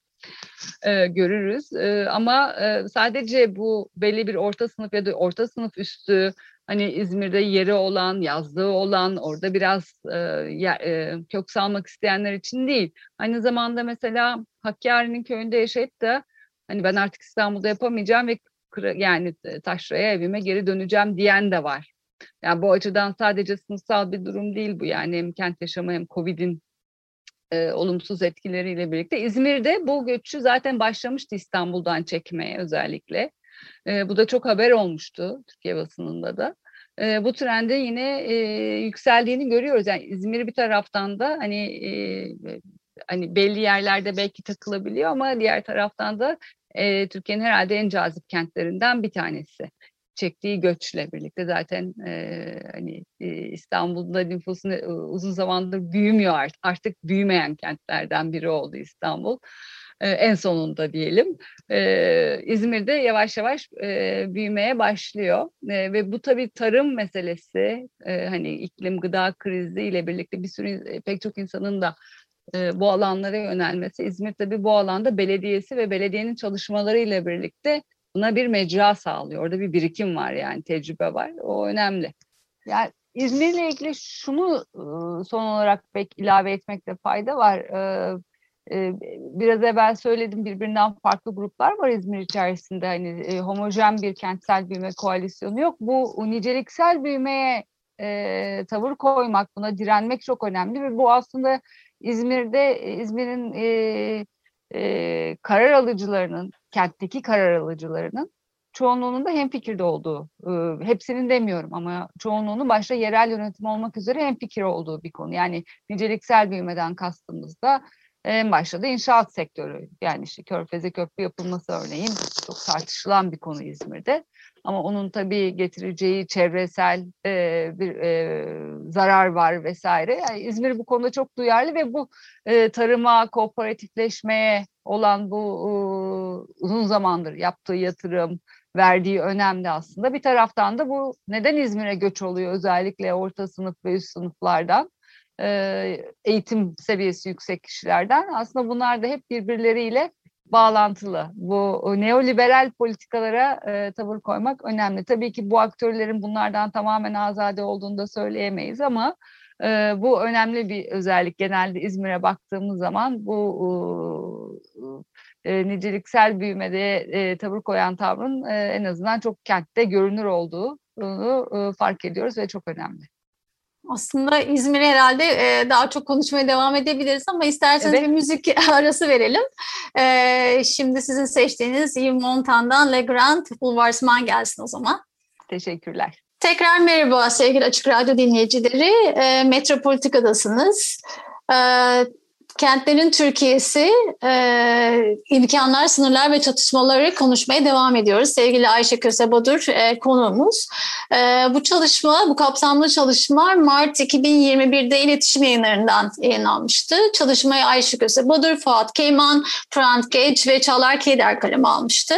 Ee, görürüz. Ee, ama e, sadece bu belli bir orta sınıf ya da orta sınıf üstü hani İzmir'de yeri olan, yazlığı olan, orada biraz e, e, kök salmak isteyenler için değil. Aynı zamanda mesela Hakkari'nin köyünde yaşayıp da hani ben artık İstanbul'da yapamayacağım ve yani e, taşraya evime geri döneceğim diyen de var. Yani bu açıdan sadece sınıfsal bir durum değil bu yani hem kent yaşamı hem Covid'in e, olumsuz etkileriyle birlikte. İzmir'de bu göçü zaten başlamıştı İstanbul'dan çekmeye özellikle. E, bu da çok haber olmuştu Türkiye basınında da. E, bu trende yine e, yükseldiğini görüyoruz. Yani İzmir bir taraftan da hani e, hani belli yerlerde belki takılabiliyor ama diğer taraftan da e, Türkiye'nin herhalde en cazip kentlerinden bir tanesi. Çektiği göçle birlikte zaten e, hani e, İstanbul'da nüfusun e, uzun zamandır büyümüyor artık. Artık büyümeyen kentlerden biri oldu İstanbul. E, en sonunda diyelim. E, İzmir'de yavaş yavaş e, büyümeye başlıyor e, ve bu tabii tarım meselesi, e, hani iklim gıda krizi ile birlikte bir sürü pek çok insanın da e, bu alanlara yönelmesi. İzmir tabii bu alanda belediyesi ve belediyenin çalışmalarıyla birlikte buna bir mecra sağlıyor. Orada bir birikim var yani tecrübe var. O önemli. Yani İzmir'le ilgili şunu son olarak pek ilave etmekte fayda var. Biraz evvel söyledim birbirinden farklı gruplar var İzmir içerisinde. Hani homojen bir kentsel büyüme koalisyonu yok. Bu niceliksel büyümeye tavır koymak, buna direnmek çok önemli ve bu aslında İzmir'de İzmir'in e, e, karar alıcılarının, kentteki karar alıcılarının çoğunluğunun da hemfikirde olduğu, e, hepsinin demiyorum ama çoğunluğunun başta yerel yönetim olmak üzere hemfikir olduğu bir konu. Yani niceliksel büyümeden kastımız da en başta da inşaat sektörü. Yani işte Körfez'e köprü yapılması örneğin çok tartışılan bir konu İzmir'de. Ama onun tabii getireceği çevresel e, bir e, zarar var vesaire. Yani İzmir bu konuda çok duyarlı ve bu e, tarıma, kooperatifleşmeye olan bu e, uzun zamandır yaptığı yatırım, verdiği önemli aslında. Bir taraftan da bu neden İzmir'e göç oluyor özellikle orta sınıf ve üst sınıflardan? Eğitim seviyesi yüksek kişilerden aslında bunlar da hep birbirleriyle bağlantılı. Bu neoliberal politikalara e, tavır koymak önemli. Tabii ki bu aktörlerin bunlardan tamamen azade olduğunu da söyleyemeyiz ama e, bu önemli bir özellik. Genelde İzmir'e baktığımız zaman bu e, niceliksel büyümede e, tavır koyan tavrın e, en azından çok kentte görünür olduğunu e, fark ediyoruz ve çok önemli. Aslında İzmir'i herhalde e, daha çok konuşmaya devam edebiliriz ama isterseniz evet. bir müzik arası verelim. E, şimdi sizin seçtiğiniz Yves Montan'dan Le Grand Bouleversement gelsin o zaman. Teşekkürler. Tekrar merhaba sevgili Açık Radyo dinleyicileri. E, Metropolitika'dasınız. E, Kentlerin Türkiye'si e, imkanlar, sınırlar ve çatışmaları konuşmaya devam ediyoruz. Sevgili Ayşe Kösebadur e, konuğumuz. E, bu çalışma, bu kapsamlı çalışma Mart 2021'de iletişim yayınlarından yayınlanmıştı. Çalışmayı Ayşe Kösebadur, Fuat Keyman, Frant Geç ve Çağlar Keder kaleme almıştı.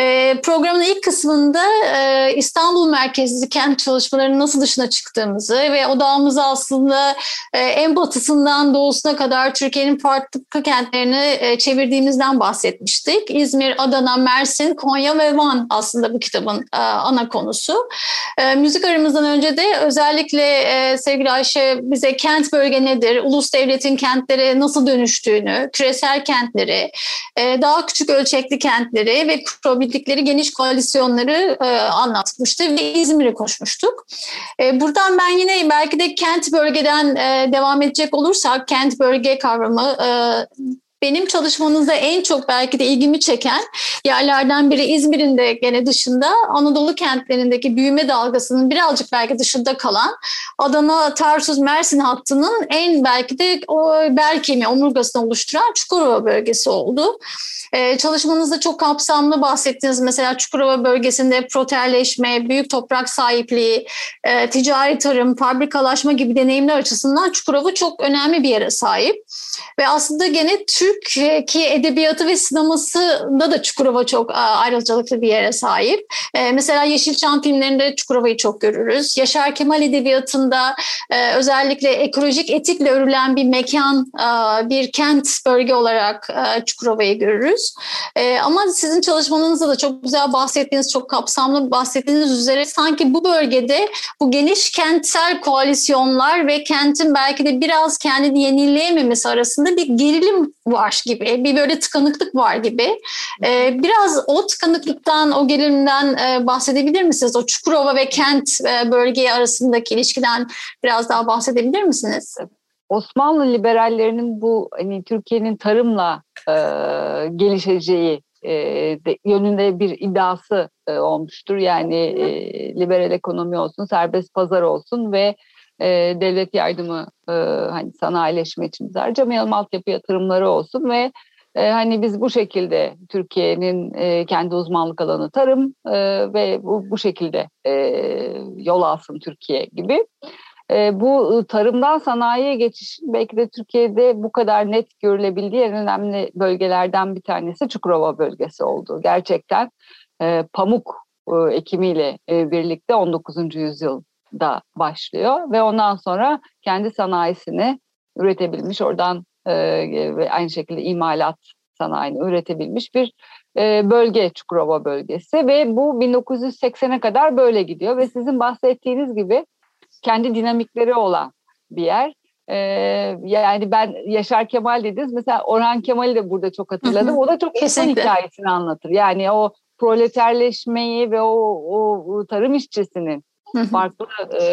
E, programın ilk kısmında e, İstanbul merkezli kent çalışmalarının nasıl dışına çıktığımızı ve odağımızı aslında e, en batısından doğusuna kadar Türkiye'nin farklı kentlerini e, çevirdiğimizden bahsetmiştik. İzmir, Adana, Mersin, Konya ve Van aslında bu kitabın e, ana konusu. E, müzik aramızdan önce de özellikle sevgili Ayşe bize kent bölge nedir, ulus devletin kentlere nasıl dönüştüğünü, küresel kentleri, daha küçük ölçekli kentleri ve kurabildikleri geniş koalisyonları anlatmıştı ve İzmir'i koşmuştuk. Buradan ben yine belki de kent bölgeden devam edecek olursak, kent bölge kavramı kavramı e, benim çalışmanızda en çok belki de ilgimi çeken yerlerden biri İzmir'in de gene dışında Anadolu kentlerindeki büyüme dalgasının birazcık belki dışında kalan Adana, Tarsus, Mersin hattının en belki de o bel kemiği omurgasını oluşturan Çukurova bölgesi oldu. Ee, çalışmanızda çok kapsamlı bahsettiniz. Mesela Çukurova bölgesinde proterleşme, büyük toprak sahipliği, e, ticari tarım, fabrikalaşma gibi deneyimler açısından Çukurova çok önemli bir yere sahip. Ve aslında gene Türkiye edebiyatı ve sinemasında da Çukurova çok ayrıcalıklı bir yere sahip. E, mesela Yeşilçam filmlerinde Çukurova'yı çok görürüz. Yaşar Kemal edebiyatında e, özellikle ekolojik etikle örülen bir mekan, bir kent bölge olarak e, Çukurova'yı görürüz ama sizin çalışmanızda da çok güzel bahsettiğiniz, çok kapsamlı bahsettiğiniz üzere sanki bu bölgede bu geniş kentsel koalisyonlar ve kentin belki de biraz kendini yenileyememesi arasında bir gerilim var gibi, bir böyle tıkanıklık var gibi. E, biraz o tıkanıklıktan, o gerilimden e, bahsedebilir misiniz? O Çukurova ve kent e, bölge arasındaki ilişkiden biraz daha bahsedebilir misiniz? Osmanlı liberallerinin bu hani Türkiye'nin tarımla e, gelişeceği e, de, yönünde bir iddiası e, olmuştur. Yani e, liberal ekonomi olsun, serbest pazar olsun ve e, devlet yardımı e, hani sanayileşme için harcamayalım, altyapı yatırımları olsun ve E, hani biz bu şekilde Türkiye'nin e, kendi uzmanlık alanı tarım e, ve bu, bu şekilde e, yol alsın Türkiye gibi. E, bu tarımdan sanayiye geçiş belki de Türkiye'de bu kadar net görülebildiği en önemli bölgelerden bir tanesi Çukurova bölgesi oldu. Gerçekten e, pamuk e, ekimiyle e, birlikte 19. yüzyılda başlıyor ve ondan sonra kendi sanayisini üretebilmiş oradan e, ve aynı şekilde imalat sanayini üretebilmiş bir e, bölge Çukurova bölgesi ve bu 1980'e kadar böyle gidiyor ve sizin bahsettiğiniz gibi kendi dinamikleri olan bir yer. Ee, yani ben Yaşar Kemal dediniz. Mesela Orhan Kemal'i de burada çok hatırladım. O da çok insan hikayesini anlatır. Yani o proleterleşmeyi ve o, o, o tarım işçisinin farklı e,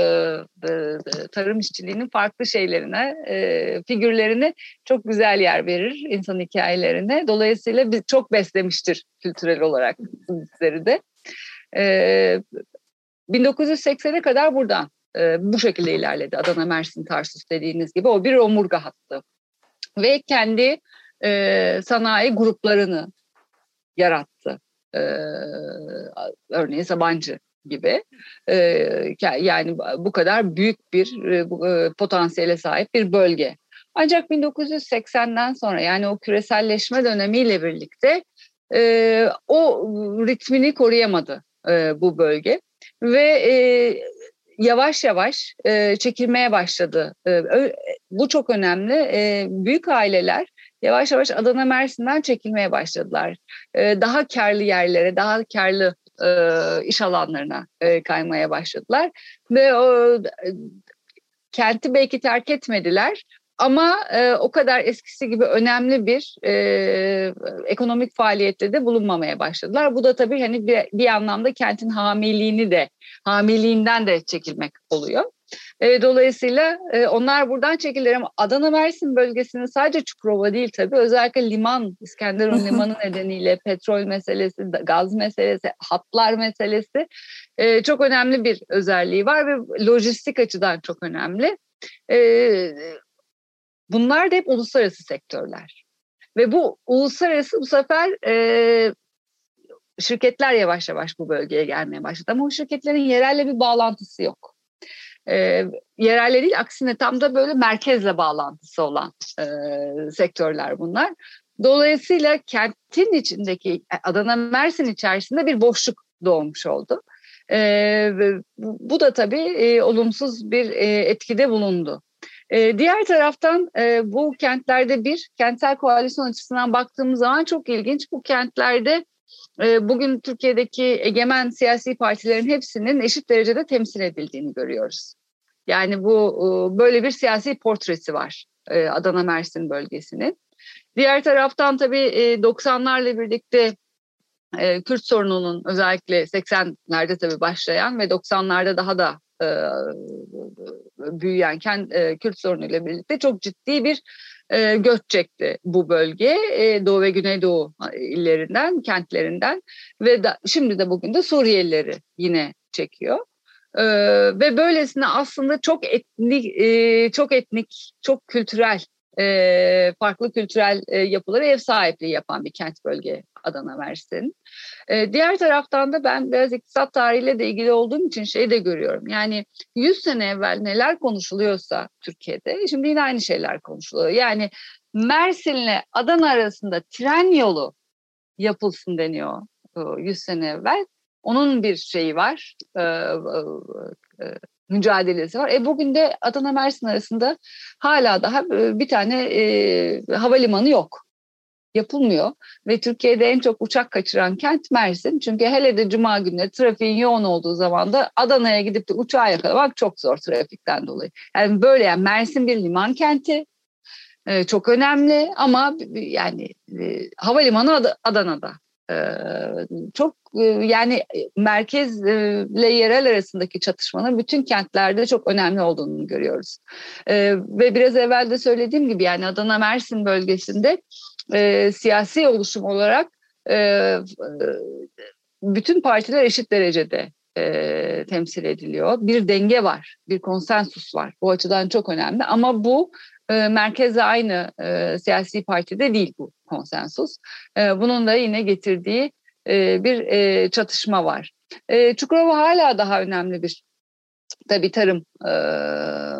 e, tarım işçiliğinin farklı şeylerine, e, figürlerine çok güzel yer verir insan hikayelerine. Dolayısıyla biz çok beslemiştir kültürel olarak bizleri de. E, 1980'e kadar buradan e, bu şekilde ilerledi. Adana, Mersin, Tarsus dediğiniz gibi o bir omurga hattı. Ve kendi e, sanayi gruplarını yarattı. E, örneğin Sabancı gibi. E, yani bu kadar büyük bir e, potansiyele sahip bir bölge. Ancak 1980'den sonra yani o küreselleşme dönemiyle birlikte e, o ritmini koruyamadı e, bu bölge ve e, yavaş yavaş e, çekilmeye başladı. E, bu çok önemli. E, büyük aileler yavaş yavaş Adana Mersin'den çekilmeye başladılar. E, daha karlı yerlere, daha karlı e, iş alanlarına e, kaymaya başladılar. Ve o e, kenti belki terk etmediler ama o kadar eskisi gibi önemli bir ekonomik faaliyette de bulunmamaya başladılar. Bu da tabii hani bir, bir anlamda kentin hamiliğini de hamiliğinden de çekilmek oluyor. E, dolayısıyla e, onlar buradan çekildiler ama Adana Mersin bölgesinin sadece Çukurova değil tabii özellikle liman, İskenderun limanı nedeniyle petrol meselesi, gaz meselesi, hatlar meselesi e, çok önemli bir özelliği var ve lojistik açıdan çok önemli. E, Bunlar da hep uluslararası sektörler. Ve bu uluslararası bu sefer e, şirketler yavaş yavaş bu bölgeye gelmeye başladı. Ama o şirketlerin yerelle bir bağlantısı yok. E, yerelle değil aksine tam da böyle merkezle bağlantısı olan e, sektörler bunlar. Dolayısıyla kentin içindeki Adana Mersin içerisinde bir boşluk doğmuş oldu. E, bu da tabii e, olumsuz bir e, etkide bulundu. Ee, diğer taraftan e, bu kentlerde bir kentsel koalisyon açısından baktığımız zaman çok ilginç. Bu kentlerde e, bugün Türkiye'deki egemen siyasi partilerin hepsinin eşit derecede temsil edildiğini görüyoruz. Yani bu e, böyle bir siyasi portresi var Adana Mersin bölgesinin. Diğer taraftan tabii 90'larla birlikte Kürt sorununun özellikle 80'lerde tabii başlayan ve 90'larda daha da e, büyüyen e, Kürt sorunuyla birlikte çok ciddi bir e, göç çekti bu bölge e, Doğu ve Güneydoğu illerinden, kentlerinden ve da, şimdi de bugün de Suriyelileri yine çekiyor. Ee, ve böylesine aslında çok etnik, e, çok etnik, çok kültürel, e, farklı kültürel e, yapılara ev sahipliği yapan bir kent bölge Adana Mersin. E, diğer taraftan da ben biraz iktisat tarihiyle de ilgili olduğum için şey de görüyorum. Yani 100 sene evvel neler konuşuluyorsa Türkiye'de şimdi yine aynı şeyler konuşuluyor. Yani Mersin'le Adana arasında tren yolu yapılsın deniyor 100 sene evvel. Onun bir şeyi var, e, e, e, mücadelesi var. E bugün de Adana Mersin arasında hala daha bir tane e, havalimanı yok yapılmıyor ve Türkiye'de en çok uçak kaçıran kent Mersin. Çünkü hele de cuma günleri trafiğin yoğun olduğu zaman da Adana'ya gidip de uçağı yakalamak çok zor trafikten dolayı. Yani böyle yani Mersin bir liman kenti. Ee, çok önemli ama yani e, havalimanı Adana'da. Ee, çok e, yani merkezle yerel arasındaki çatışmanın bütün kentlerde çok önemli olduğunu görüyoruz. Ee, ve biraz evvel de söylediğim gibi yani Adana Mersin bölgesinde e, siyasi oluşum olarak e, e, bütün partiler eşit derecede e, temsil ediliyor. Bir denge var, bir konsensus var. Bu açıdan çok önemli ama bu e, aynı e, siyasi partide değil bu konsensus. E, bunun da yine getirdiği e, bir e, çatışma var. E, Çukurova hala daha önemli bir tabii tarım e,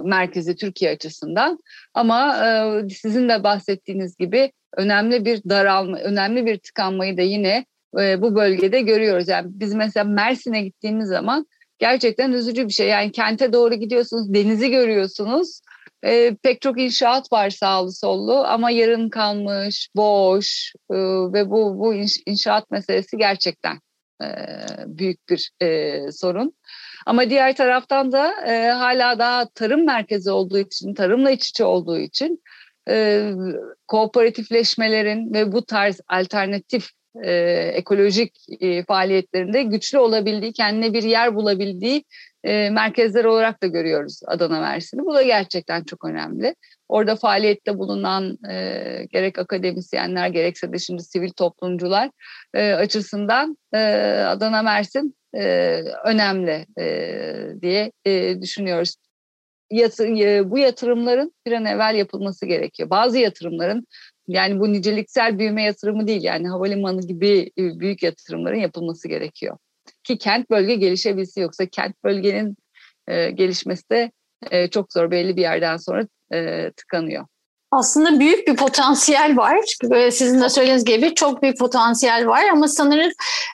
merkezi Türkiye açısından ama e, sizin de bahsettiğiniz gibi önemli bir daralma, önemli bir tıkanmayı da yine e, bu bölgede görüyoruz. Yani biz mesela Mersin'e gittiğimiz zaman gerçekten üzücü bir şey. Yani kente doğru gidiyorsunuz, denizi görüyorsunuz. E, pek çok inşaat var sağlı sollu ama yarın kalmış, boş e, ve bu bu inşaat meselesi gerçekten e, büyük bir e, sorun. Ama diğer taraftan da e, hala daha tarım merkezi olduğu için, tarımla iç içe olduğu için e, kooperatifleşmelerin ve bu tarz alternatif e, ekolojik e, faaliyetlerinde güçlü olabildiği, kendine bir yer bulabildiği e, merkezler olarak da görüyoruz Adana Mersin'i. Bu da gerçekten çok önemli. Orada faaliyette bulunan e, gerek akademisyenler gerekse de şimdi sivil toplumcular e, açısından e, Adana Mersin e, önemli e, diye e, düşünüyoruz. Yatı, e, bu yatırımların bir an evvel yapılması gerekiyor. Bazı yatırımların yani bu niceliksel büyüme yatırımı değil yani havalimanı gibi e, büyük yatırımların yapılması gerekiyor. Ki kent bölge gelişebilsin yoksa kent bölgenin e, gelişmesi de e, çok zor belli bir yerden sonra e, tıkanıyor. Aslında büyük bir potansiyel var. Sizin de söylediğiniz gibi çok büyük potansiyel var ama sanırım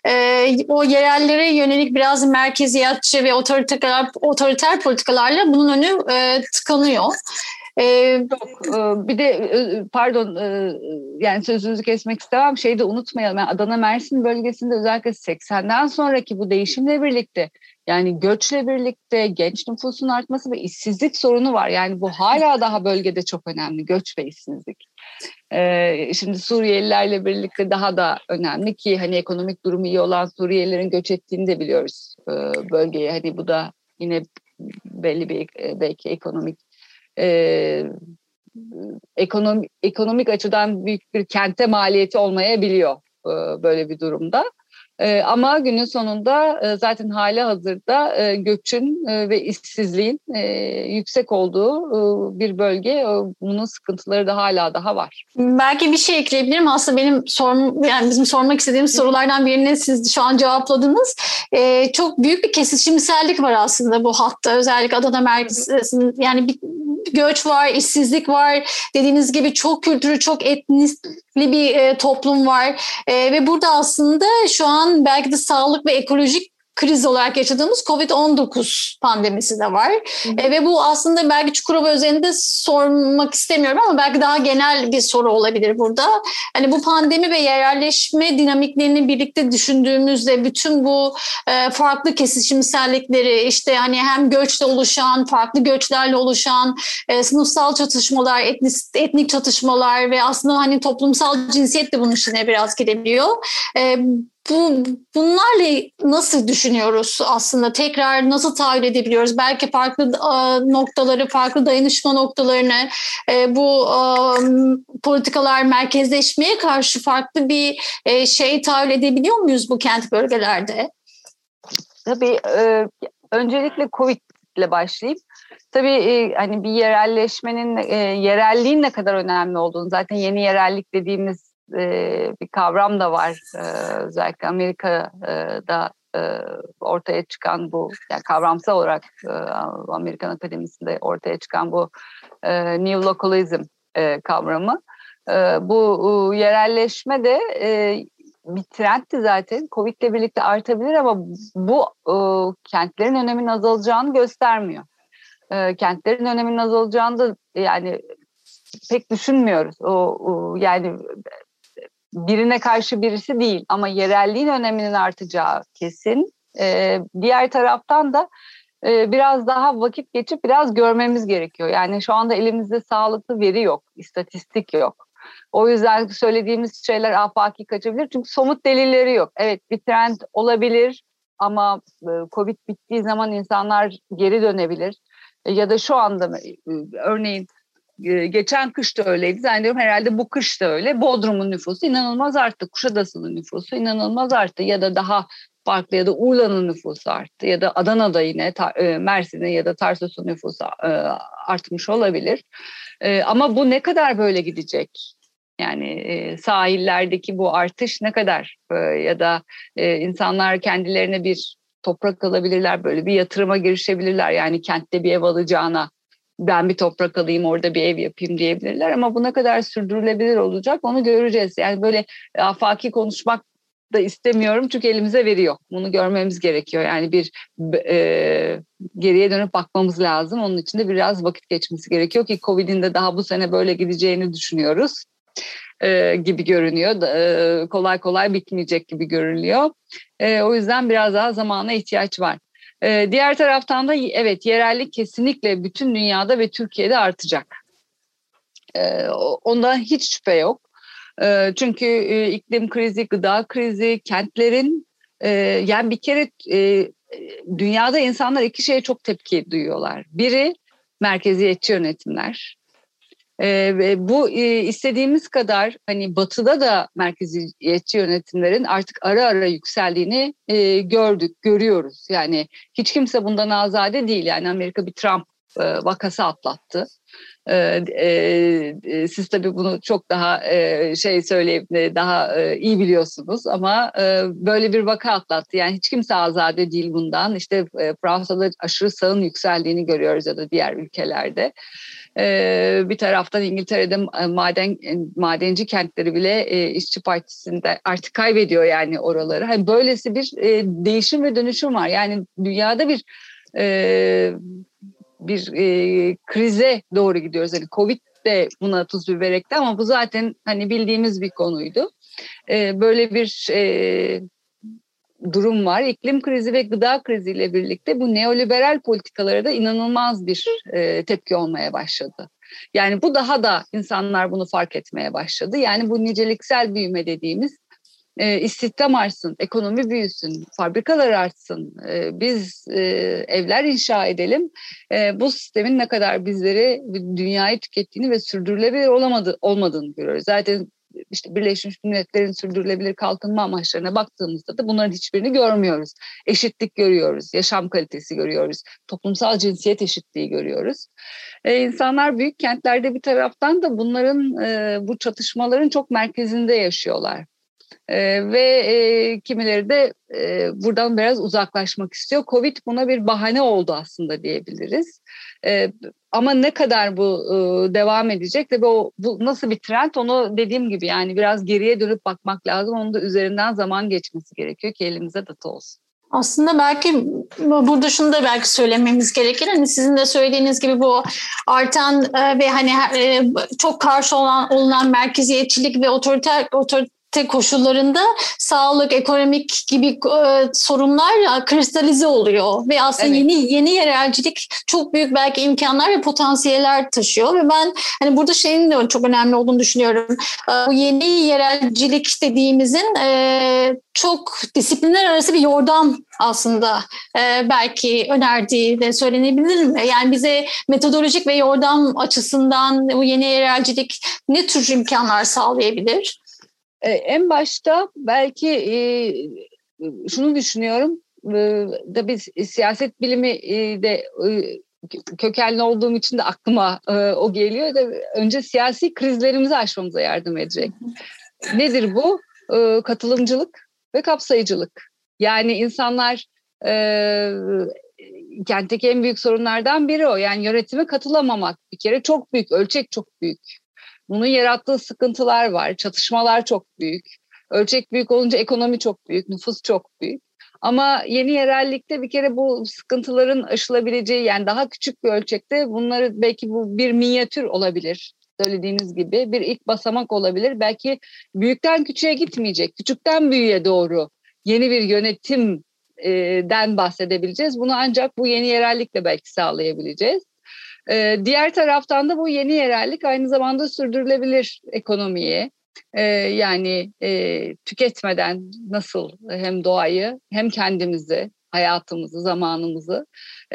e, o yerellere yönelik biraz merkeziyetçi ve otoriter, otoriter politikalarla bunun önü e, tıkanıyor. Ee, Çok, e, bir de e, pardon e, yani sözünüzü kesmek istemem şeyi de unutmayalım yani Adana Mersin bölgesinde özellikle 80'den sonraki bu değişimle birlikte yani göçle birlikte genç nüfusun artması ve işsizlik sorunu var. Yani bu hala daha bölgede çok önemli göç ve işsizlik. Ee, şimdi Suriyelilerle birlikte daha da önemli ki hani ekonomik durumu iyi olan Suriyelilerin göç ettiğini de biliyoruz e, bölgeye. Hani bu da yine belli bir belki ekonomik e, ekonomik, ekonomik açıdan büyük bir kente maliyeti olmayabiliyor e, böyle bir durumda. E, ama günün sonunda e, zaten hali hazırda e, göçün e, ve işsizliğin e, yüksek olduğu e, bir bölge. E, bunun sıkıntıları da hala daha var. Belki bir şey ekleyebilirim. Aslında benim sorm yani bizim sormak istediğimiz sorulardan birini siz şu an cevapladınız. E, çok büyük bir kesişimsellik var aslında bu hatta. Özellikle Adana merkezinde yani bir göç var, işsizlik var. Dediğiniz gibi çok kültürü, çok etnisli bir e, toplum var. E, ve burada aslında şu an belki de sağlık ve ekolojik kriz olarak yaşadığımız Covid-19 pandemisi de var. E, ve bu aslında belki Çukurova üzerinde sormak istemiyorum ama belki daha genel bir soru olabilir burada. Hani bu pandemi ve yerelleşme dinamiklerini birlikte düşündüğümüzde bütün bu e, farklı kesişimsellikleri işte hani hem göçle oluşan, farklı göçlerle oluşan e, sınıfsal çatışmalar, etnik, etnik çatışmalar ve aslında hani toplumsal cinsiyet de bunun içine biraz girebiliyor. E, bu bunlarla nasıl düşünüyoruz aslında? Tekrar nasıl tahayyül edebiliyoruz? Belki farklı noktaları, farklı dayanışma noktalarını e, bu politikalar merkezleşmeye karşı farklı bir e, şey tahayyül edebiliyor muyuz bu kent bölgelerde? Tabii e, öncelikle Covid ile başlayayım. Tabii hani bir yerelleşmenin, yerelliğin ne kadar önemli olduğunu zaten yeni yerellik dediğimiz e, bir kavram da var. E, özellikle Amerika'da e, ortaya çıkan bu, yani kavramsal olarak e, Amerikan Akademisi'nde ortaya çıkan bu e, New Localism e, kavramı. E, bu e, yerelleşme de e, bir trendti zaten. Covid ile birlikte artabilir ama bu e, kentlerin öneminin azalacağını göstermiyor. E, kentlerin öneminin azalacağını da yani pek düşünmüyoruz. O, o yani birine karşı birisi değil ama yerelliğin öneminin artacağı kesin. Ee, diğer taraftan da e, biraz daha vakit geçip biraz görmemiz gerekiyor. Yani şu anda elimizde sağlıklı veri yok, istatistik yok. O yüzden söylediğimiz şeyler afaki kaçabilir çünkü somut delilleri yok. Evet bir trend olabilir ama e, Covid bittiği zaman insanlar geri dönebilir. E, ya da şu anda e, örneğin geçen kış da öyleydi. Zannediyorum herhalde bu kış da öyle. Bodrum'un nüfusu inanılmaz arttı. Kuşadası'nın nüfusu inanılmaz arttı. Ya da daha farklı ya da Urla'nın nüfusu arttı ya da Adana'da yine e, Mersin'in ya da Tarsus'un nüfusu e, artmış olabilir. E, ama bu ne kadar böyle gidecek? Yani sahillerdeki bu artış ne kadar ya da insanlar kendilerine bir toprak alabilirler, böyle bir yatırıma girişebilirler. Yani kentte bir ev alacağına ben bir toprak alayım orada bir ev yapayım diyebilirler ama bu ne kadar sürdürülebilir olacak onu göreceğiz. Yani böyle afaki konuşmak da istemiyorum çünkü elimize veriyor. Bunu görmemiz gerekiyor. Yani bir e, geriye dönüp bakmamız lazım. Onun için de biraz vakit geçmesi gerekiyor ki Covid'in de daha bu sene böyle gideceğini düşünüyoruz e, gibi görünüyor. E, kolay kolay bitmeyecek gibi görünüyor. E, o yüzden biraz daha zamana ihtiyaç var. E, diğer taraftan da evet yerellik kesinlikle bütün dünyada ve Türkiye'de artacak. E, ondan hiç şüphe yok. E, çünkü e, iklim krizi, gıda krizi, kentlerin e, yani bir kere e, dünyada insanlar iki şeye çok tepki duyuyorlar. Biri merkeziyetçi yönetimler. E, bu e, istediğimiz kadar hani batıda da merkeziyetçi yönetimlerin artık ara ara yükseldiğini e, gördük, görüyoruz. Yani hiç kimse bundan azade değil. Yani Amerika bir Trump e, vakası atlattı. E, e, siz tabii bunu çok daha e, şey söyleyip daha e, iyi biliyorsunuz ama e, böyle bir vaka atlattı. Yani hiç kimse azade değil bundan. İşte e, Fransa'da aşırı sağın yükseldiğini görüyoruz ya da diğer ülkelerde. E, bir taraftan İngiltere'de maden e, madenci kentleri bile e, işçi partisinde artık kaybediyor yani oraları. Hani böylesi bir e, değişim ve dönüşüm var. Yani dünyada bir bir krize doğru gidiyoruz. Yani Covid de buna tuz biber ekti ama bu zaten hani bildiğimiz bir konuydu. Böyle bir durum var. İklim krizi ve gıda kriziyle birlikte bu neoliberal politikalara da inanılmaz bir e, tepki olmaya başladı. Yani bu daha da insanlar bunu fark etmeye başladı. Yani bu niceliksel büyüme dediğimiz e, istihdam artsın, ekonomi büyüsün, fabrikalar artsın, e, biz e, evler inşa edelim. E, bu sistemin ne kadar bizleri dünyayı tükettiğini ve sürdürülebilir olamadı, olmadığını görüyoruz. Zaten işte Birleşmiş Milletler'in sürdürülebilir kalkınma amaçlarına baktığımızda da bunların hiçbirini görmüyoruz. Eşitlik görüyoruz, yaşam kalitesi görüyoruz, toplumsal cinsiyet eşitliği görüyoruz. Ee, insanlar büyük kentlerde bir taraftan da bunların e, bu çatışmaların çok merkezinde yaşıyorlar. E, ve e, kimileri de e, buradan biraz uzaklaşmak istiyor. Covid buna bir bahane oldu aslında diyebiliriz. E, ama ne kadar bu e, devam edecek ve bu, bu nasıl bir trend onu dediğim gibi yani biraz geriye dönüp bakmak lazım. Onun da üzerinden zaman geçmesi gerekiyor ki elimize data olsun. Aslında belki burada şunu da belki söylememiz gerekir. Hani sizin de söylediğiniz gibi bu artan e, ve hani e, çok karşı olan olunan merkeziyetçilik ve otoriter otoriter koşullarında sağlık, ekonomik gibi e, sorunlar kristalize oluyor ve aslında evet. yeni yeni yerelcilik çok büyük belki imkanlar ve potansiyeller taşıyor ve ben hani burada şeyin de çok önemli olduğunu düşünüyorum. E, bu yeni yerelcilik dediğimizin e, çok disiplinler arası bir yordam aslında e, belki önerdiği de söylenebilir mi? Yani bize metodolojik ve yordam açısından bu yeni yerelcilik ne tür imkanlar sağlayabilir? E, en başta belki e, şunu düşünüyorum e, da biz siyaset bilimi de kökenli olduğum için de aklıma o geliyor da önce siyasi krizlerimizi aşmamıza yardım edecek. Nedir bu? Katılımcılık ve kapsayıcılık. Yani insanlar kentteki en büyük sorunlardan biri o. Yani yönetime katılamamak bir kere çok büyük, ölçek çok büyük. Bunun yarattığı sıkıntılar var. Çatışmalar çok büyük. Ölçek büyük olunca ekonomi çok büyük, nüfus çok büyük. Ama yeni yerellikte bir kere bu sıkıntıların aşılabileceği yani daha küçük bir ölçekte bunları belki bu bir minyatür olabilir söylediğiniz gibi bir ilk basamak olabilir. Belki büyükten küçüğe gitmeyecek, küçükten büyüğe doğru yeni bir yönetimden bahsedebileceğiz. Bunu ancak bu yeni yerellikle belki sağlayabileceğiz. E, diğer taraftan da bu yeni yerellik aynı zamanda sürdürülebilir ekonomiyi e, yani e, tüketmeden nasıl hem doğayı hem kendimizi hayatımızı, zamanımızı.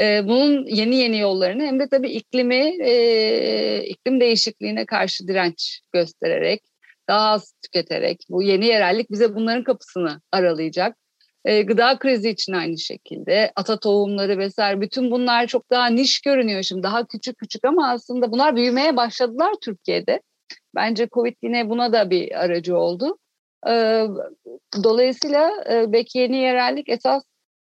E, bunun yeni yeni yollarını hem de tabii iklimi, e, iklim değişikliğine karşı direnç göstererek, daha az tüketerek, bu yeni yerellik bize bunların kapısını aralayacak. E, gıda krizi için aynı şekilde. Ata tohumları vesaire bütün bunlar çok daha niş görünüyor şimdi. Daha küçük küçük ama aslında bunlar büyümeye başladılar Türkiye'de. Bence Covid yine buna da bir aracı oldu. E, dolayısıyla e, belki yeni yerellik esas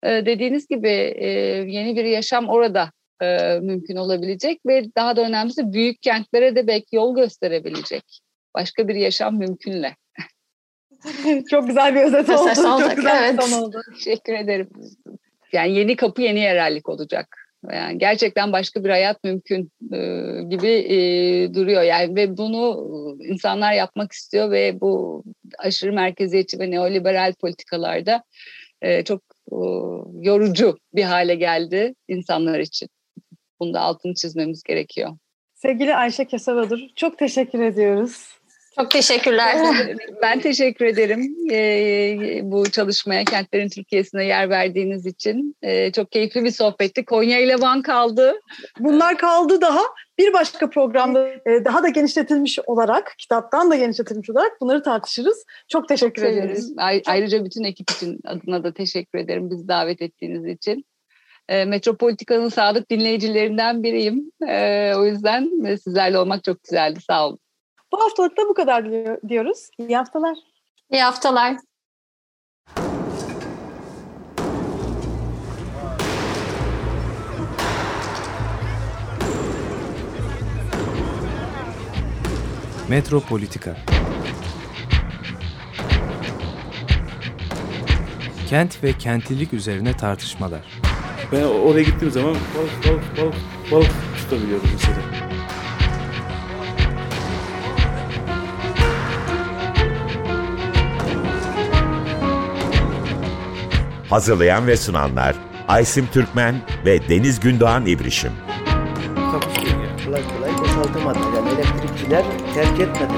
e, dediğiniz gibi e, yeni bir yaşam orada e, mümkün olabilecek ve daha da önemlisi büyük kentlere de belki yol gösterebilecek. Başka bir yaşam mümkünle. Çok güzel bir özet oldu. Çok güzel evet. bir son oldu. Teşekkür ederim. Yani yeni kapı yeni yerellik olacak. Yani gerçekten başka bir hayat mümkün e, gibi e, duruyor. Yani ve bunu insanlar yapmak istiyor ve bu aşırı merkeziyetçi ve neoliberal politikalarda e, çok e, yorucu bir hale geldi insanlar için. Bunda altını çizmemiz gerekiyor. Sevgili Ayşe Kesevadur, çok teşekkür ediyoruz. Çok teşekkürler. Ben teşekkür ederim e, bu çalışmaya, Kentlerin Türkiye'sine yer verdiğiniz için. E, çok keyifli bir sohbetti. Konya ile Van kaldı. Bunlar kaldı daha. Bir başka programda e, daha da genişletilmiş olarak, kitaptan da genişletilmiş olarak bunları tartışırız. Çok teşekkür. Severiz. Ay- Ayrıca bütün ekip için adına da teşekkür ederim bizi davet ettiğiniz için. E, Metropolitika'nın sadık dinleyicilerinden biriyim. E, o yüzden sizlerle olmak çok güzeldi. Sağ olun. Bu haftalık da bu kadar diyor- diyoruz. İyi haftalar. İyi haftalar. Metropolitika Kent ve kentlilik üzerine tartışmalar. Ben oraya gittiğim zaman balık balık balık balık tutabiliyorum mesela. Hazırlayan ve sunanlar Aysim Türkmen ve Deniz Gündoğan İbrişim. Kolay kolay boşaltamadı. Yani elektrikçiler terk etmedi.